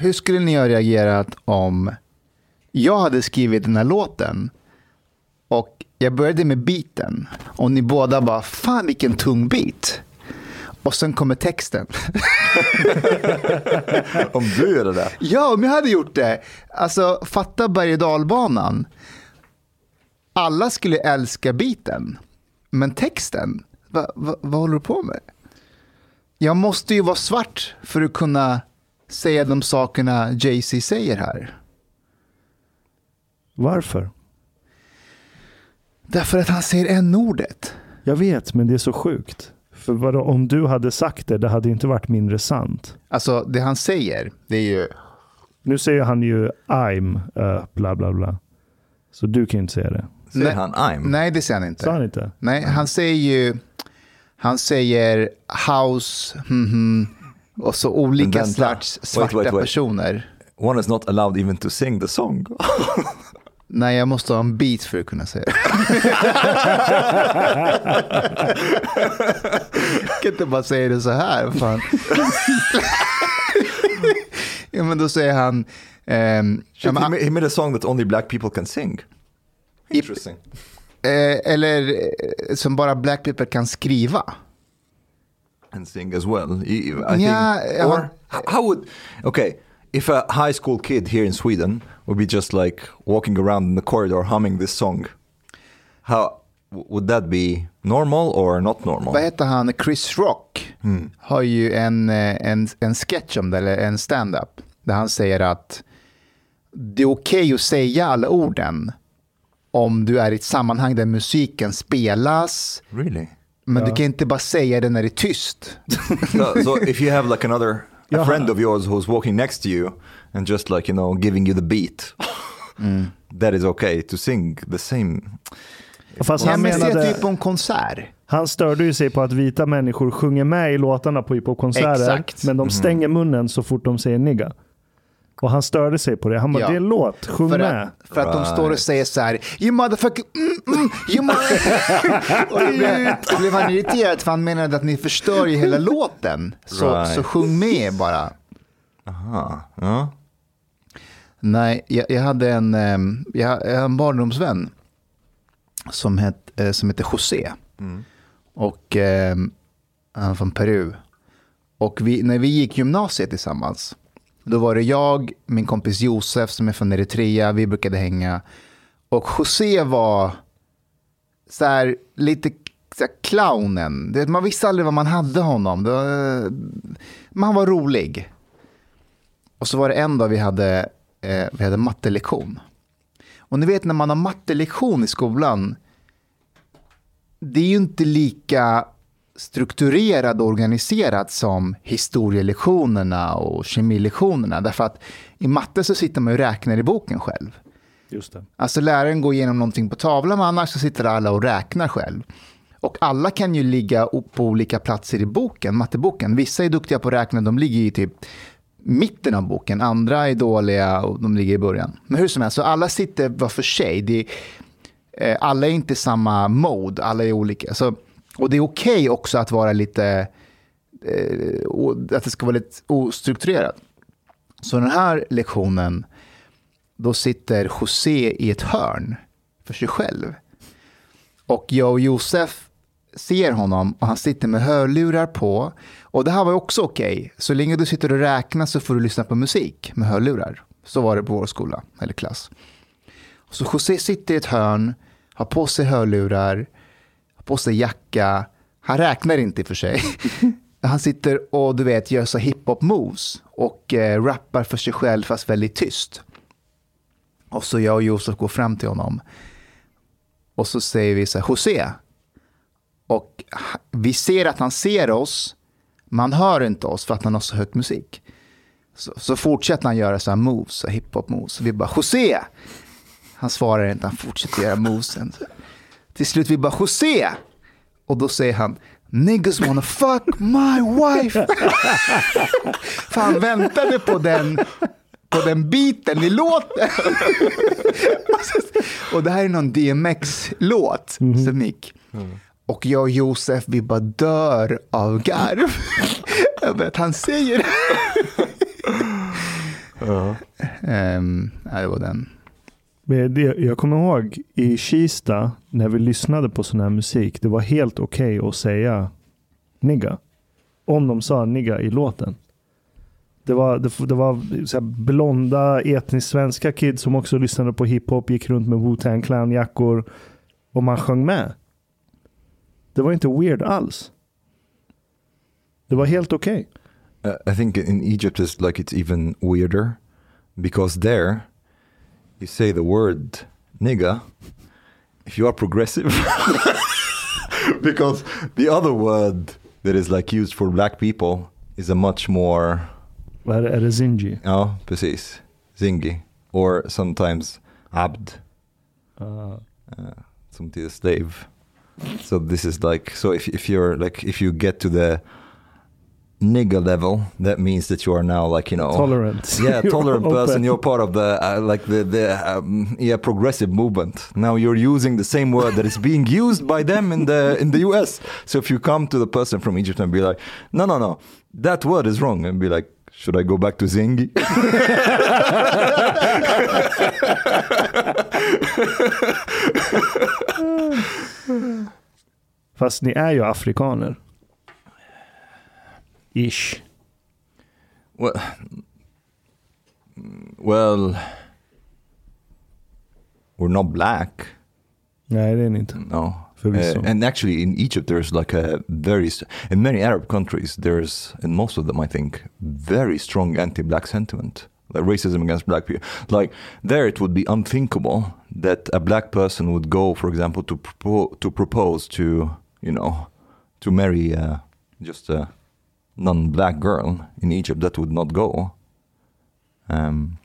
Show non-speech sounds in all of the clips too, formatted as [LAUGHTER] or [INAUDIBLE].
Hur skulle ni ha reagerat om jag hade skrivit den här låten och jag började med beaten och ni båda bara, fan vilken tung beat. Och sen kommer texten. [LAUGHS] Om du gör det där. Ja, om jag hade gjort det. Alltså, fatta berg och dalbanan. Alla skulle älska beaten. Men texten, va, va, vad håller du på med? Jag måste ju vara svart för att kunna säga de sakerna Jay-Z säger här. Varför? Därför att han säger n-ordet. Jag vet, men det är så sjukt. För vadå, om du hade sagt det, det hade inte varit mindre sant. Alltså, det han säger, det är ju... Nu säger han ju I'm, uh, bla bla bla. Så du kan ju inte säga det. Säger Nej. han I'm? Nej, det säger han inte. Sa han inte? Nej, han säger ju... Han säger house, hmm, hmm, och så olika slags Wait, svarta wait, wait. personer. One is not allowed even to sing the song. [LAUGHS] Nej, jag måste ha en beat för att kunna säga det. jag kan inte bara säga det så här. Fan. [LAUGHS] ja, men då säger han... ja, Shit, he, made, he made a song that only black people can sing. Interesting. eh, eller eh, som bara black people kan skriva. And sing as well. I, Yeah, think, or how would, okay, if a high school kid here in Sweden would be just like walking around in the corridor humming this song, how would that be normal or not normal? Vad heter han? Chris Rock har ju en, eh, en, en sketch om det, eller en stand-up, där han säger att det är okej att säga alla orden om du är i ett sammanhang där musiken spelas, Really? Men du kan inte bara säga det när det är tyst. [LAUGHS] so, so if you have like another a friend of yours who's walking next to you and just like you know giving you the beat, that is okay to sing the same. Fast Ja, han, menade, typ på en konsert. han störde ju sig på att vita människor sjunger med i låtarna på hiphopkonserter. Men de stänger munnen så fort de säger nigga. Och han störde sig på det. Han bara, Ja. det är en låt, sjung För med. att, för att de står och säger så här, you motherfucker, mm, mm, you mother-" [LAUGHS] och då blev, då blev han irriterad för han menade att ni förstör ju hela låten. Så, Right. så sjung med bara. Aha. Ja. Nej, jag, jag hade en, ehm, jag, jag hade en barndomsvän som, het, eh, som heter José. Och ehm, han är från Peru. Och vi, när vi gick gymnasiet tillsammans, då var det jag, min kompis Josef som är från Eritrea, vi brukade hänga. Och José var så här, lite så här, clownen. Man visste aldrig vad man hade honom. Det var, men han var rolig. Och så var det en dag vi hade, eh, vi hade mattelektion. Och ni vet när man har mattelektion i skolan, det är ju inte lika strukturerat och organiserat som historielektionerna och kemilektionerna. Därför att i matte så sitter man och räknar i boken själv. Just det. Alltså läraren går igenom någonting på tavlan, men annars så sitter alla och räknar själv. Och alla kan ju ligga på olika platser i boken, matteboken. Vissa är duktiga på att räkna, de ligger i typ mitten av boken. Andra är dåliga och de ligger i början. Men hur som helst, så alla sitter var för sig. Det är, eh, alla är inte samma mode, alla är olika. Så, och det är okej också att vara lite, eh, att det ska vara lite ostrukturerat. Så den här lektionen, då sitter José i ett hörn för sig själv. Och jag och Josef ser honom och han sitter med hörlurar på. Och det här var också okej. Så länge du sitter och räknar så får du lyssna på musik med hörlurar. Så var det på vår skola, eller klass. Så José sitter i ett hörn, har på sig hörlurar, på sig jacka. Han räknar inte i och för sig. [LAUGHS] Han sitter och du vet gör så hiphop moves och eh, rappar för sig själv fast väldigt tyst. Och så jag och Josef går fram till honom. Och så säger vi så här, José. Och vi ser att han ser oss, men han hör inte oss för att han har så högt musik. Så, så fortsätter han göra så här moves, så hiphop moves. Vi bara, José! Han svarar inte, han fortsätter göra movesen. Till slut vi bara, José! Och då säger han, niggas wanna fuck my wife. [LAUGHS] För han väntade på den, på den biten i låten. [LAUGHS] och det här är någon DMX-låt som gick. Och jag och Josef, vi bara dör av garv. [LAUGHS] Över att han säger det. Ehm, nej, det var den. Jag kommer ihåg i Kista när vi lyssnade på sån här musik. Det var helt okej att säga nigga. Om de sa nigga i låten. Det var, det, det var så här blonda etniskt svenska kids som också lyssnade på hiphop, gick runt med Wu-Tang Clan-jackor och man sjöng med. Det var inte weird alls. Det var helt okej. Uh, I think in Egypt it's like it's even weirder because there you say the word nigga if you are progressive [LAUGHS] because the other word that is like used for black people is a much more Är, det- är det ja precis. Zingi or sometimes abd. Uh, uh, som till slave. So this is like so if, if you're like if you get to the nigga level that means that you are now like you know tolerant. [LAUGHS] yeah [LAUGHS] You're tolerant person. You're part of the uh, like the the um, yeah progressive movement. Now you're using the same word that is being used by them in the in the US so if you come to the person from Egypt and be like no no no that word is wrong and be like should I go back to Zingi [LAUGHS] Fast ni är ju afrikaner. Ish. well well we're not black No, ni inte. no Uh, and actually, in Egypt, there's like a very, in many Arab countries, there's, in most of them, I think, very strong anti-black sentiment, like racism against black people. Like there, it would be unthinkable that a black person would go, for example, to propo- to propose to, you know, to marry uh, just a non-black girl in Egypt. That would not go. Um,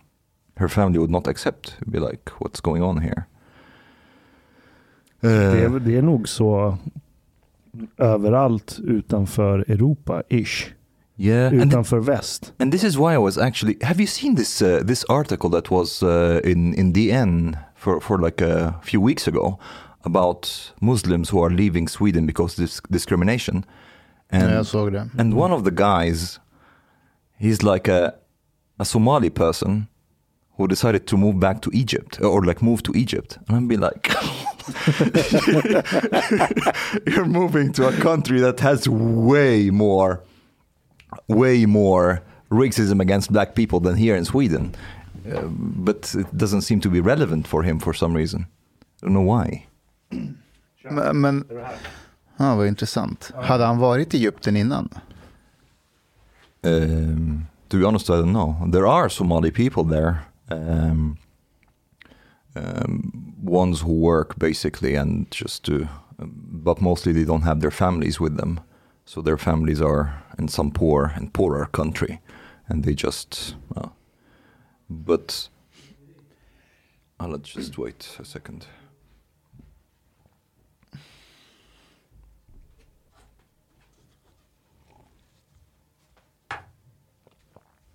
her family would not accept. Be like, what's going on here? Det är, Uh, det är nog så överallt utanför Europa, ish. yeah, and Utanför väst. And this is why I was actually. Have you seen this uh, this article that was uh, in in DN for for like a few weeks ago about Muslims who are leaving Sweden because of this discrimination? And Ja, jag såg det. and one of the guys, he's like a a Somali person who decided to move back to Egypt or like move to Egypt, and I'd be like. [LAUGHS] You're moving to a country that has way more way more racism against black people than here in Sweden. Uh, but it doesn't seem to be relevant for him for some reason. I don't know why. [CLEARS THROAT] Men, men ja, vad intressant. Ja. Hade han varit i Egypten innan? Um, to be honest, I don't know. There are Somali people there. Um, um, ones who work basically and just to, but mostly they don't have their families with them. So their families are in some poor and poorer country, and they just. Uh, but I'll just wait a second.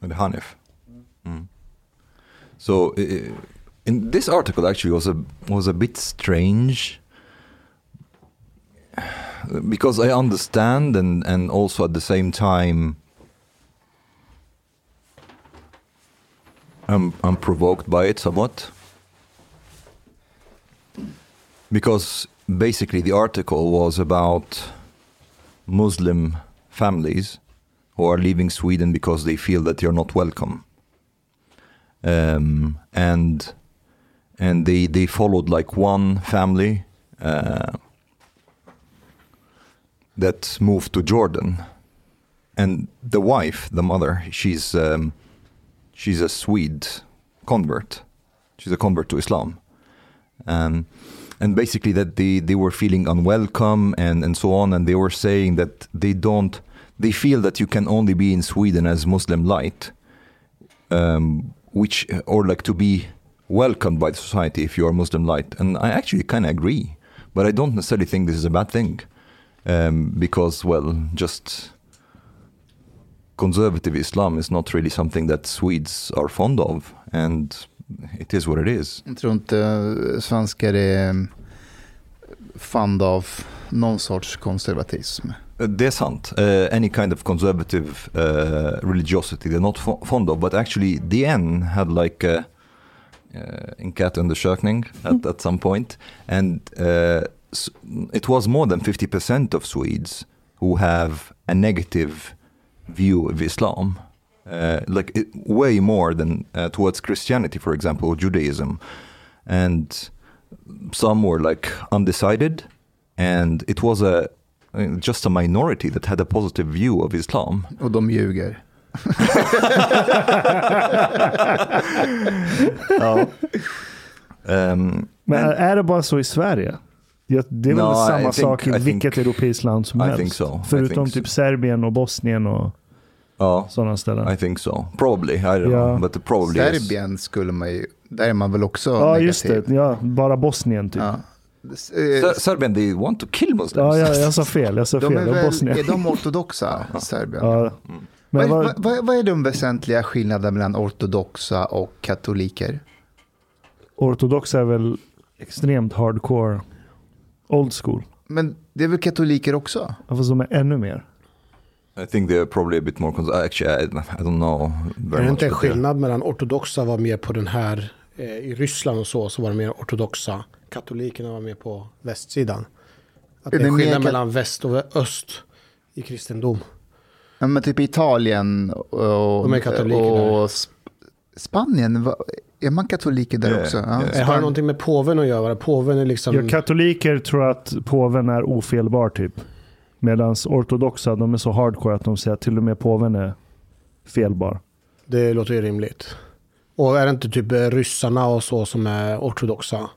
And Hanif. Mm. So uh, in this article actually was a was a bit strange because I understand and and also at the same time I'm I'm provoked by it somewhat because basically the article was about Muslim families who are leaving Sweden because they feel that they're not welcome. Um, and and they they followed like one family uh, that moved to Jordan, and the wife, the mother, she's um, she's a Swede convert. She's a convert to Islam, um, and basically that they they were feeling unwelcome and and so on, and they were saying that they don't they feel that you can only be in Sweden as Muslim light, um, which or like to be welcomed by the society if you are Muslim light, and I actually kind of agree, but I don't necessarily think this is a bad thing, um, because well, just conservative Islam is not really something that Swedes are fond of, and it is what it is. Jag tror inte eh, svenskar är fond av någon sorts konservatism. Uh, är sant. Uh, any kind of conservative uh, religiosity they're not fond of. But actually, DN had like a uh, enkätundersökning at, at some point, and uh, it was more than 50% of Swedes who have a negative view of Islam. Uh, like it, way more than uh, towards Christianity, for example, or Judaism. And some were like undecided, and it was a uh, just a minority that had a positive view of Islam. Och de ljuger. [LAUGHS] ja. Um, Men är det bara så i Sverige? Det det är väl No, I samma think- sak i I vilket think- europeiskt land som I helst? think so. I Förutom think typ so. Serbien och Bosnien och oh, sådana ställen. I think so. Probably. I don't Yeah. know. But probably is. Serbien skulle man ju, där är man väl också Ja, negativ. just det. Ja, bara Bosnien typ. Ja, Ser- Serbien, they want to kill Muslims. ja jag sa fel. Jag sa De fel. är, väl, Bosnien. är de ortodoxa, Serbien? Ja. Mm. Men vad, vad, vad, vad, vad är de väsentliga skillnaderna mellan ortodoxa och katoliker? ortodoxa är väl extremt hardcore old school. Men det är väl katoliker också? Ja, Fast de är ännu mer. I think they're probably a bit more. Cons- Actually, I, I don't know. Very Är det inte en skillnad mellan ortodoxa var mer på den här, eh, i Ryssland och så, så var det mer ortodoxa. Katolikerna var mer på västsidan. Att Är det är det mer skillnad mellan väst och öst i kristendom. Ja, men typ Italien och, De är katoliker och Sp- Spanien, va- är man katoliker där Ja, också? ja. Eh, Har det någonting med påven att göra? Påven är liksom... Ja, katoliker tror att påven är ofelbar typ. Medan ortodoxa, de är så hardcore att de säger att till och med påven är felbar. Det låter ju rimligt. Och är det inte typ ryssarna och så som är ortodoxa?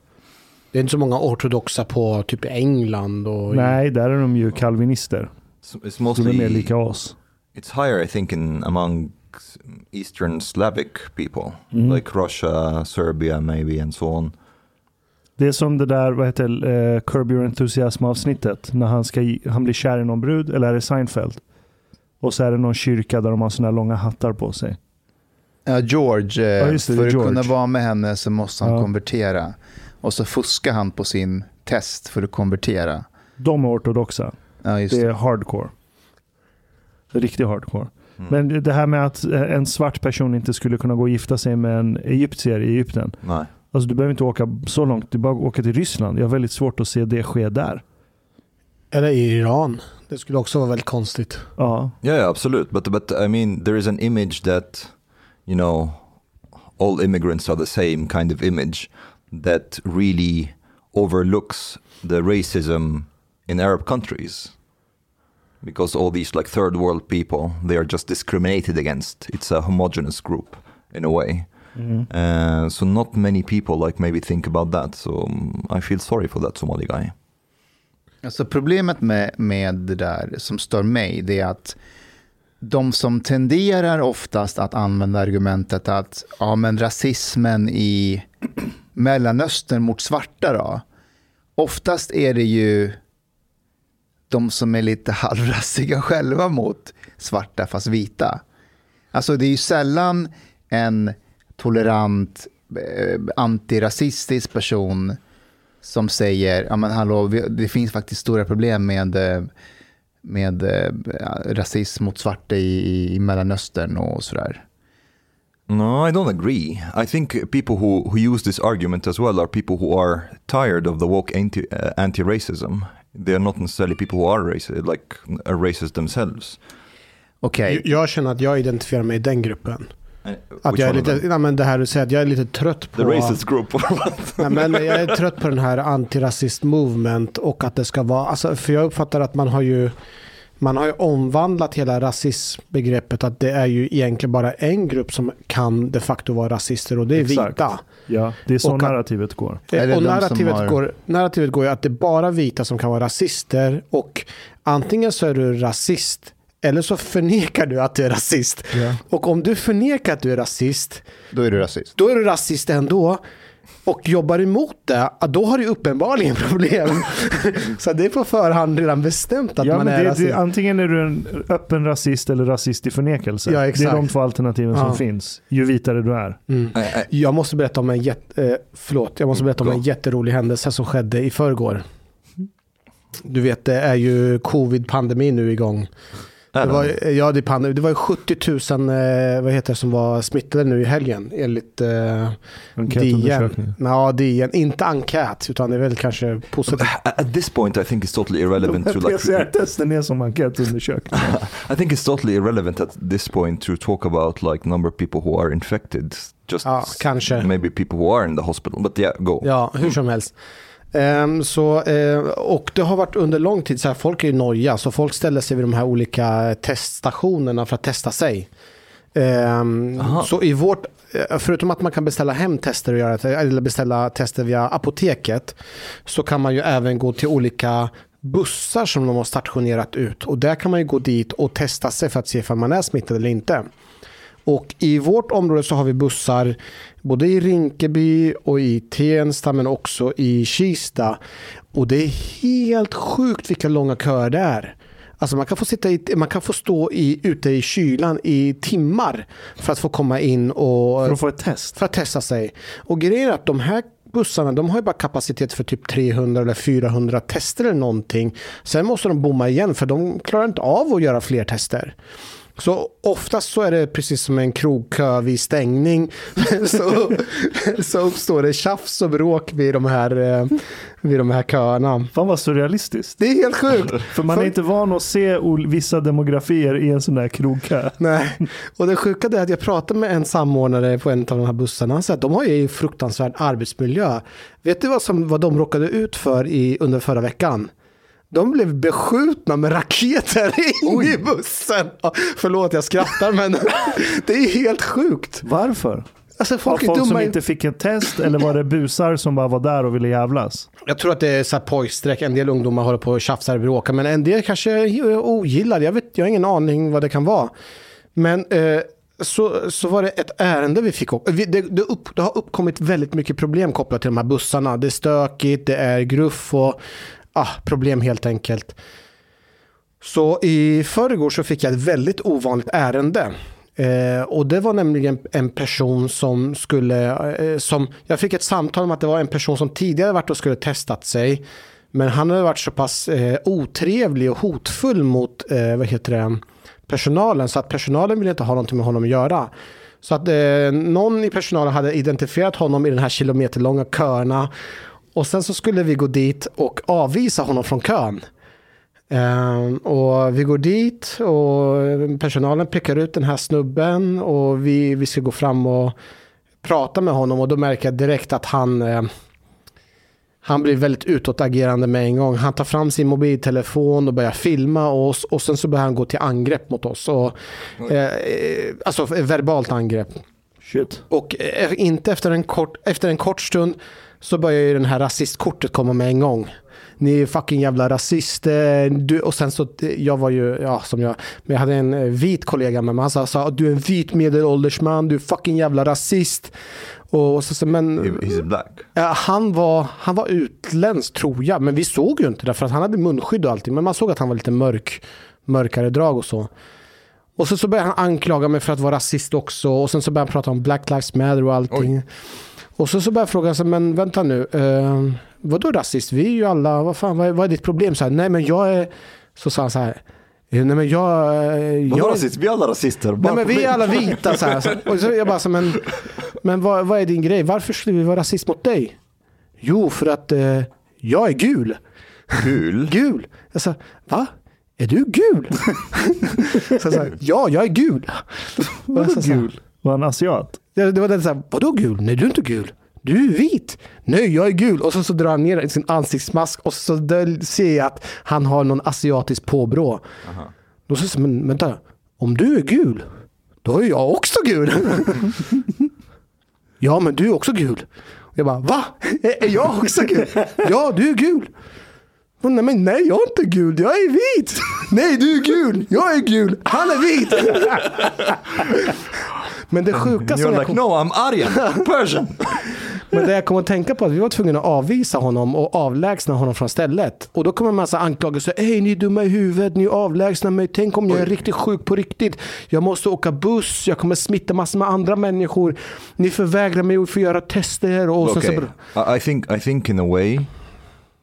Det är inte så många ortodoxa på typ England och... Nej, där är de ju kalvinister. It's, it's De är mer mostly lika oss. It's higher, I think, in among Eastern Slavic people, Mm. like Russia, Serbia, maybe, and so on. Det är som det där, vad heter eh, Curb Your Enthusiasm avsnittet. När han, ska, han blir kär i någon brud, eller är det Seinfeld? Och så är det någon kyrka där de har sådana här långa hattar på sig. Ja, George, eh, Ja, det, för att George. kunna vara med henne så måste han Ja. konvertera. Och så fuskar han på sin test för att konvertera. De är ortodoxa. Ja, just Det det. är hardcore. Riktigt hardcore. Mm. Men det här med att eh, en svart person inte skulle kunna gå och gifta sig med en egyptier i Egypten. Nej. Alltså du behöver inte åka så långt, du bara åka till Ryssland. Jag har väldigt svårt att se det ske där. Eller i Iran. Det skulle också vara väldigt konstigt. Ja, Yeah, yeah, absolute. But but I mean, there is an image that, you know, all immigrants are the same kind of image that really overlooks the racism in Arab countries. Because all these like third world people, they are just discriminated against. It's a homogenous group in a way. Uh, so not many people like maybe think about that. So um, I feel sorry for that Somali guy. Alltså problemet med, med det där som stör mig, det är att de som tenderar oftast att använda argumentet att ja, men rasismen i Mellanöstern mot svarta då. Oftast är det ju de som är lite [LAUGHS] halvrassiga själva mot svarta fast vita. Alltså det är ju sällan en tolerant eh, antirasistisk person som säger, ja men hallå, det finns faktiskt stora problem med, med eh, rasism mot svarta i, i Mellanöstern och sådär. No, I don't agree. I think people who, who use this argument as well are people who are tired of the woke anti, uh, anti-racism. They are not necessarily people who are racist, like are racist themselves. Okej, Jag- Jag känner att jag identifierar mig i den gruppen. And Att jag är lite, nej, men det här du säger, att jag är lite trött på... The racist group? [LAUGHS] Nej, men jag är trött på den här antirasist movement och att det ska vara, alltså, för jag uppfattar att man har ju man har ju omvandlat hela rasismbegreppet att det är ju egentligen bara en grupp som kan de facto vara rasister och det är Exakt. vita. ja det är så Och narrativet går. Eller och narrativet, har- går, narrativet går ju att det är bara vita som kan vara rasister och antingen så är du rasist eller så förnekar du att du är rasist. Ja. Och om du förnekar att du är rasist då är du rasist. då är du rasist ändå. Och jobbar emot det, då har du uppenbarligen [LAUGHS] problem. så det är på förhand redan bestämt att Ja, man men är det, rasist. det, antingen är du en öppen rasist eller rasist i förnekelse. Ja, det är de två alternativen som Ja. finns. Ju vitare du är. Mm. Jag måste berätta om en, jätte, eh, förlåt, jag måste berätta om en jätterolig händelse som skedde i förrgår. du vet, det är ju covid-pandemin nu igång. Det var, det? ja, det, är det var ju 70 000 eh, vad heter det, som var smittade nu i helgen enligt eh, DN. Ja, DN. Inte enkät, utan det är väl kanske positivt. At at this point, I think it's totally irrelevant [LAUGHS] to like. PCR-testen är som enkätundersökning. [LAUGHS] I think it's totally irrelevant at this point to talk about like number of people who are infected. Just Ja, kanske. maybe people who are in the hospital. But yeah, go. Ja, hur som helst. Ehm, så, eh, och det har varit under lång tid så här, folk är ju noja, så folk ställer sig vid de här olika teststationerna för att testa sig. Ehm, Aha. så i vårt, eh, förutom att man kan beställa hem tester och göra, eller beställa tester via apoteket, så kan man ju även gå till olika bussar som de har stationerat ut. Och där kan man ju gå dit och testa sig för att se om man är smittad eller inte. Och i vårt område så har vi bussar både i Rinkeby och i Tensta men också i Kista. Och det är helt sjukt vilka långa köer det är. Alltså man kan få, sitta i, man kan få stå i, ute i kylan i timmar för att få komma in och För att få ett test. för att testa sig. Och grejen är att de här bussarna de har ju bara kapacitet för typ 300 eller 400 tester eller någonting. Sen måste de bomma igen för de klarar inte av att göra fler tester. Så oftast så är det precis som en krogkö vid stängning. [LAUGHS] så, så uppstår det tjafs och bråk vid de här, eh, vid de här köerna. Fan vad surrealistiskt. Det är helt sjukt. [LAUGHS] För man är inte van att se vissa demografier i en sån där krogkö. Nej, och det sjuka är att jag pratade med en samordnare på en av de här bussarna. Han sa att de har ju fruktansvärd arbetsmiljö. Vet du vad, som, vad de råkade ut för i, under förra veckan? De blev beskjutna med raketer [LAUGHS] in i bussen. Ja, förlåt, jag skrattar, men [LAUGHS] det är helt sjukt. Varför? Alltså, folk är folk som inte fick ett test eller var det busar som bara var där och ville jävlas? Jag tror att det är så här pojkstreck. En del ungdomar håller på och tjafsar och bråkar, men en del kanske ogillar. Jag, vet, jag har ingen aning vad det kan vara. Men eh, så, så var det ett ärende vi fick. upp- Vi, det, det, upp, det har uppkommit väldigt mycket problem kopplat till de här bussarna. Det är stökigt, det är gruff och ah, problem helt enkelt. Så i förrgår så fick jag ett väldigt ovanligt ärende. Eh, och det var nämligen en person som skulle, eh, som, jag fick ett samtal om att det var en person som tidigare varit och skulle testat sig. Men han hade varit så pass eh, otrevlig och hotfull mot, eh, vad heter det, personalen. Så att personalen ville inte ha någonting med honom att göra. Så att eh, någon i personalen hade identifierat honom i den här kilometerlånga köerna. Och sen så skulle vi gå dit och avvisa honom från kön. Ehm, och vi går dit och personalen pekar ut den här snubben och vi, vi ska gå fram och prata med honom och då märker jag direkt att han eh, han blir väldigt utåtagerande med en gång. Han tar fram sin mobiltelefon och börjar filma oss och sen så börjar han gå till angrepp mot oss. Och, eh, eh, alltså verbalt angrepp. Shit. Och eh, inte efter en, kort, efter en kort stund så börjar ju den här rasistkortet komma med en gång. Ni är fucking jävla rasister. Du, och sen så, jag var ju, ja som jag, men jag hade en eh, vit kollega med mig. Han sa, sa du är en vit medelålders man, du är fucking jävla rasist. Och, så, så, men He- He's black. Han, var, han var utländsk tror jag, men vi såg ju inte det för att han hade munskydd och allting. Men man såg att han var lite mörk, mörkare drag och så. Och så, så började han anklaga mig för att vara rasist också. Och sen så började han prata om Black Lives Matter och allting. Och så, så började jag fråga, så, men vänta nu, eh, vadå rasist? Vi är ju alla, vad fan, vad är, vad är ditt problem? Så här, nej men jag är, så sa han så här, "Eh, nej men jag... eh, Vadå jag rasist? Vi är alla rasister. Nej men vi är alla vita så här. Så- Och så jag bara så, men, men vad, vad är din grej? Varför skulle vi vara rasist mot dig? Jo, för att eh, jag är gul. Kul. [LAUGHS] Gul. Jag sa, va? Är du gul? [LAUGHS] så jag sa, ja, jag är gul. Här, Gul. Var han asiat? Det, det var den så här, vadå gul? Nej, du är inte gul. Du är vit. Nej, jag är gul. Och så, så drar han ner sin ansiktsmask och så där ser jag att han har någon asiatisk påbrå. Då säger jag, men vänta, om du är gul, då är jag också gul. [LAUGHS] ja, men du är också gul. Jag bara, va? Är jag också gul? [LAUGHS] ja, du är gul. Och Nej, men nej, jag är inte gul. Jag är vit. Nej, du är gul. Jag är gul. Han är vit. [LAUGHS] men det sjuka som You're jag kom, no, I'm Aryan. Persian. [LAUGHS] men det jag kom att tänka på att vi var tvungna att avvisa honom och avlägsna honom från stället. Och då kommer en massa anklagelser. Hej, ni är dumma i huvudet, ni avlägsnar mig. Tänk om jag är riktigt sjuk på riktigt. Jag måste åka buss, jag kommer smitta massor med andra människor. Ni förvägrar mig att få göra tester. Och okay. så... I think I think in a way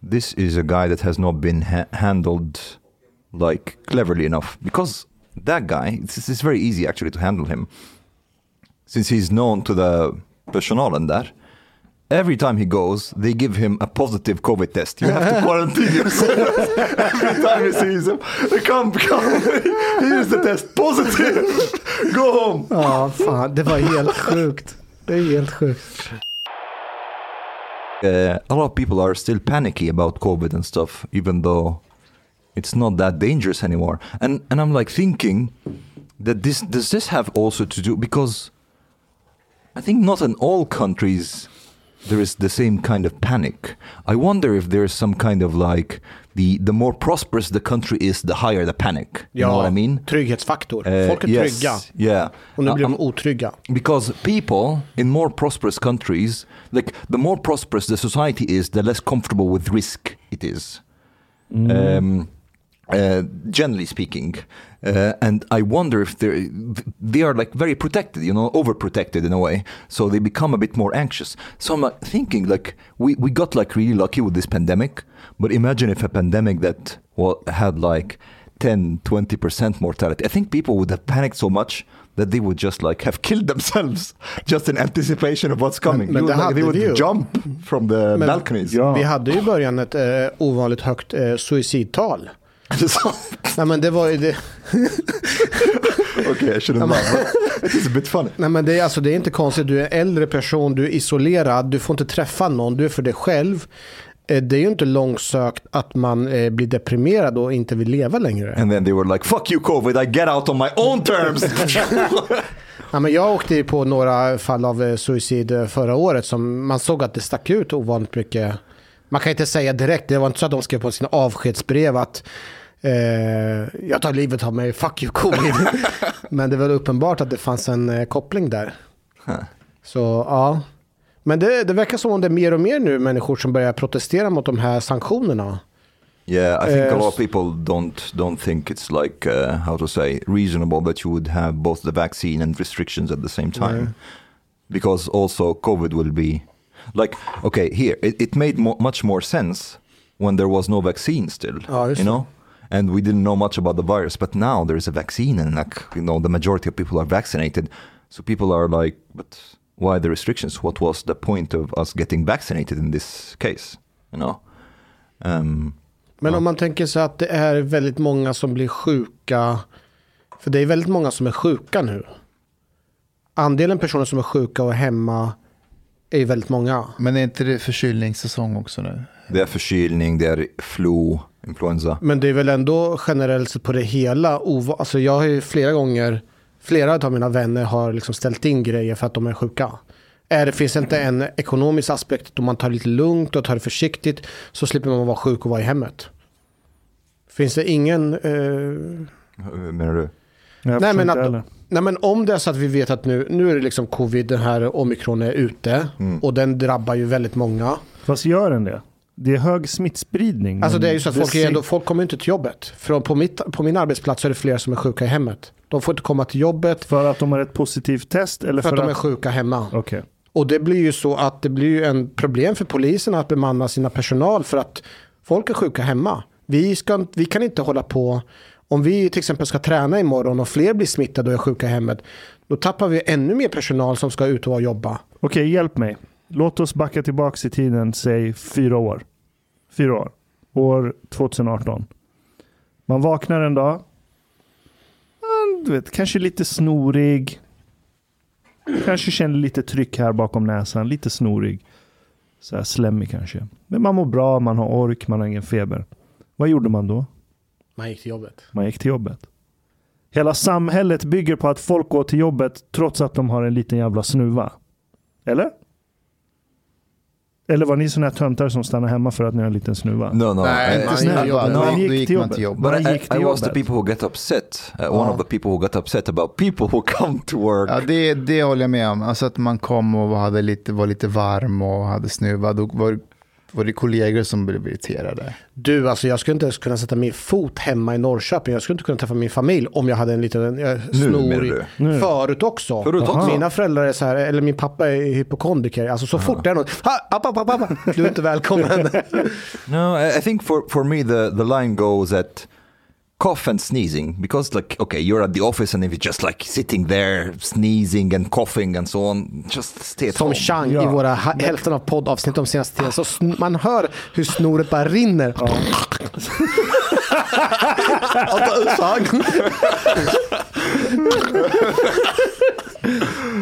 this is a guy that has not been ha- handled like cleverly enough. Because that guy it's, it's very easy actually to handle him. Since he's known to the personalen där every time he goes they give him a positive covid test. You have to [LAUGHS] quarantine yourself [LAUGHS] every time he sees him come come. [LAUGHS] Here's the test positive. Go home. Ja, fan, det var helt sjukt. Det är helt sjukt. Uh, a lot of people are still panicky about COVID and stuff, even though it's not that dangerous anymore. And and I'm like thinking that this does this have also to do because I think not in all countries there is the same kind of panic. I wonder if there's some kind of like the the more prosperous the country is, the higher the panic. You know what I mean? trygghetsfaktor. Uh, Folk är yes, trygga Yeah. och nu blir Um, de otrygga. because people in more prosperous countries like the more prosperous the society is the less comfortable with risk it is um, uh, generally speaking uh, and i wonder if they're they are like very protected you know overprotected in a way so they become a bit more anxious so i'm like, thinking like we, we got like really lucky with this pandemic but imagine if a pandemic that well, had like 10 20% mortality i think people would have panicked so much that they would just like have [LAUGHS] killed themselves just in anticipation of what's coming. men det would, like, they would ju. jump from the Men- balconies. Ja. Vi hade ju i början ett eh, ovanligt högt eh, suicidtal. [LAUGHS] Nej men det var ju det. okay, I shouldn't laugh, it's a bit funny. Nej men det är, alltså, det är inte konstigt. Du är äldre person, du är isolerad, du får inte träffa någon, du är för dig själv. Eh, Det är ju inte långsökt att man eh, blir deprimerad och inte vill leva längre. And then they were like, fuck you covid, I get out on my own terms. [LAUGHS] Ja, men jag åkte ju på några fall av eh, suicid förra året som man såg att det stack ut ovanligt mycket. Man kan inte säga direkt, det var inte så att de skrev på sina avskedsbrev att eh, jag tar livet av mig, fuck you covid. [LAUGHS] men det var uppenbart att det fanns en eh, koppling där. Så ja. Men det, det verkar som om det är mer och mer nu människor som börjar protestera mot de här sanktionerna. yeah, I think a Uh, lot of people don't don't think it's like uh, how to say reasonable that you would have both the vaccine and restrictions at the same time. Yeah. Because also COVID will be like okay here it, it made mo- much more sense when there was no vaccine still. Just you know. And we didn't know much about the virus, but now there is a vaccine, and like you know, the majority of people are vaccinated. So people are like, but why the restrictions? What was the point of us getting vaccinated in this case? You know. Um, Men om man tänker sig att det är väldigt många som blir sjuka. För det är väldigt många som är sjuka nu. Andelen personer som är sjuka och hemma är ju väldigt många. Men är inte det förkylningssäsong också nu? det är förkylning, det är flu, influensa. Men det är väl ändå generellt sett på det hela. ova- Alltså jag har ju flera gånger, flera av mina vänner har liksom ställt in grejer för att de är sjuka. Är det finns inte en ekonomisk aspekt då man tar det lite lugnt och tar det försiktigt så slipper man vara sjuk och vara i hemmet. Finns det ingen... Eh, Hur Menar du? Jag Nej, men att-. Nej men om det är så att vi vet att nu, nu är det liksom covid, den här omikron är ute Mm. och den drabbar ju väldigt många. Fast gör den det? Det är hög smittspridning. Alltså det är ju så att folk, ändå, folk kommer inte till jobbet. För på, mitt, på min arbetsplats är det fler som är sjuka i hemmet. De får inte komma till jobbet För att de har ett positivt test eller för för, att de är sjuka hemma. Okej. Och det blir ju så att det blir ju en problem för polisen att bemanna sina personal för att folk är sjuka hemma. Vi, ska, vi kan inte hålla på, om vi till exempel ska träna imorgon och fler blir smittade och är sjuka i hemmet, då tappar vi ännu mer personal som ska ut och jobba. Okej, hjälp mig. Låt oss backa tillbaka i tiden, säg fyra år. Fyra år. År 2018. Man vaknar en dag. Du vet, kanske lite snorig. Kanske känner lite tryck här bakom näsan. Lite snorig. Så här slemmig kanske. Men man mår bra, man har ork, man har ingen feber. Vad gjorde man då? Man gick till jobbet. Man gick till jobbet. Hela samhället bygger på att folk går till jobbet trots att de har en liten jävla snuva. Eller? Eller var ni sådana här töntar som stannar hemma för att ni har en liten snuva? No, no. Nej, inte snälla. no, man gick till man jobbet. But I, gick till I was the people who get upset. Uh, One of the people who got upset about people who come to work. Ja, det, det håller jag med om. Alltså att man kom och hade lite, var lite varm och hade snuva. Då var, Var det kollegor som blev irriterade? Du, alltså jag skulle inte ens kunna sätta min fot hemma i Norrköping. Jag skulle inte kunna träffa min familj om jag hade en liten eh, menar snor. du? Nu. Förut också. Förut också? Mina föräldrar är så här, eller min pappa är hypokondriker. Alltså så fort det är något, ha, app, app, app, app, du är inte välkommen. [LAUGHS] No, I, I think for, for me the, the line goes at cough and sneezing because like okay you're at the office and if you're just like sitting there sneezing and coughing and so on just stay at Som home. Chang Ja. i våra hälften av poddavsnitt de senaste tiden. Så man hör hur snoret bara rinner. [LAUGHS]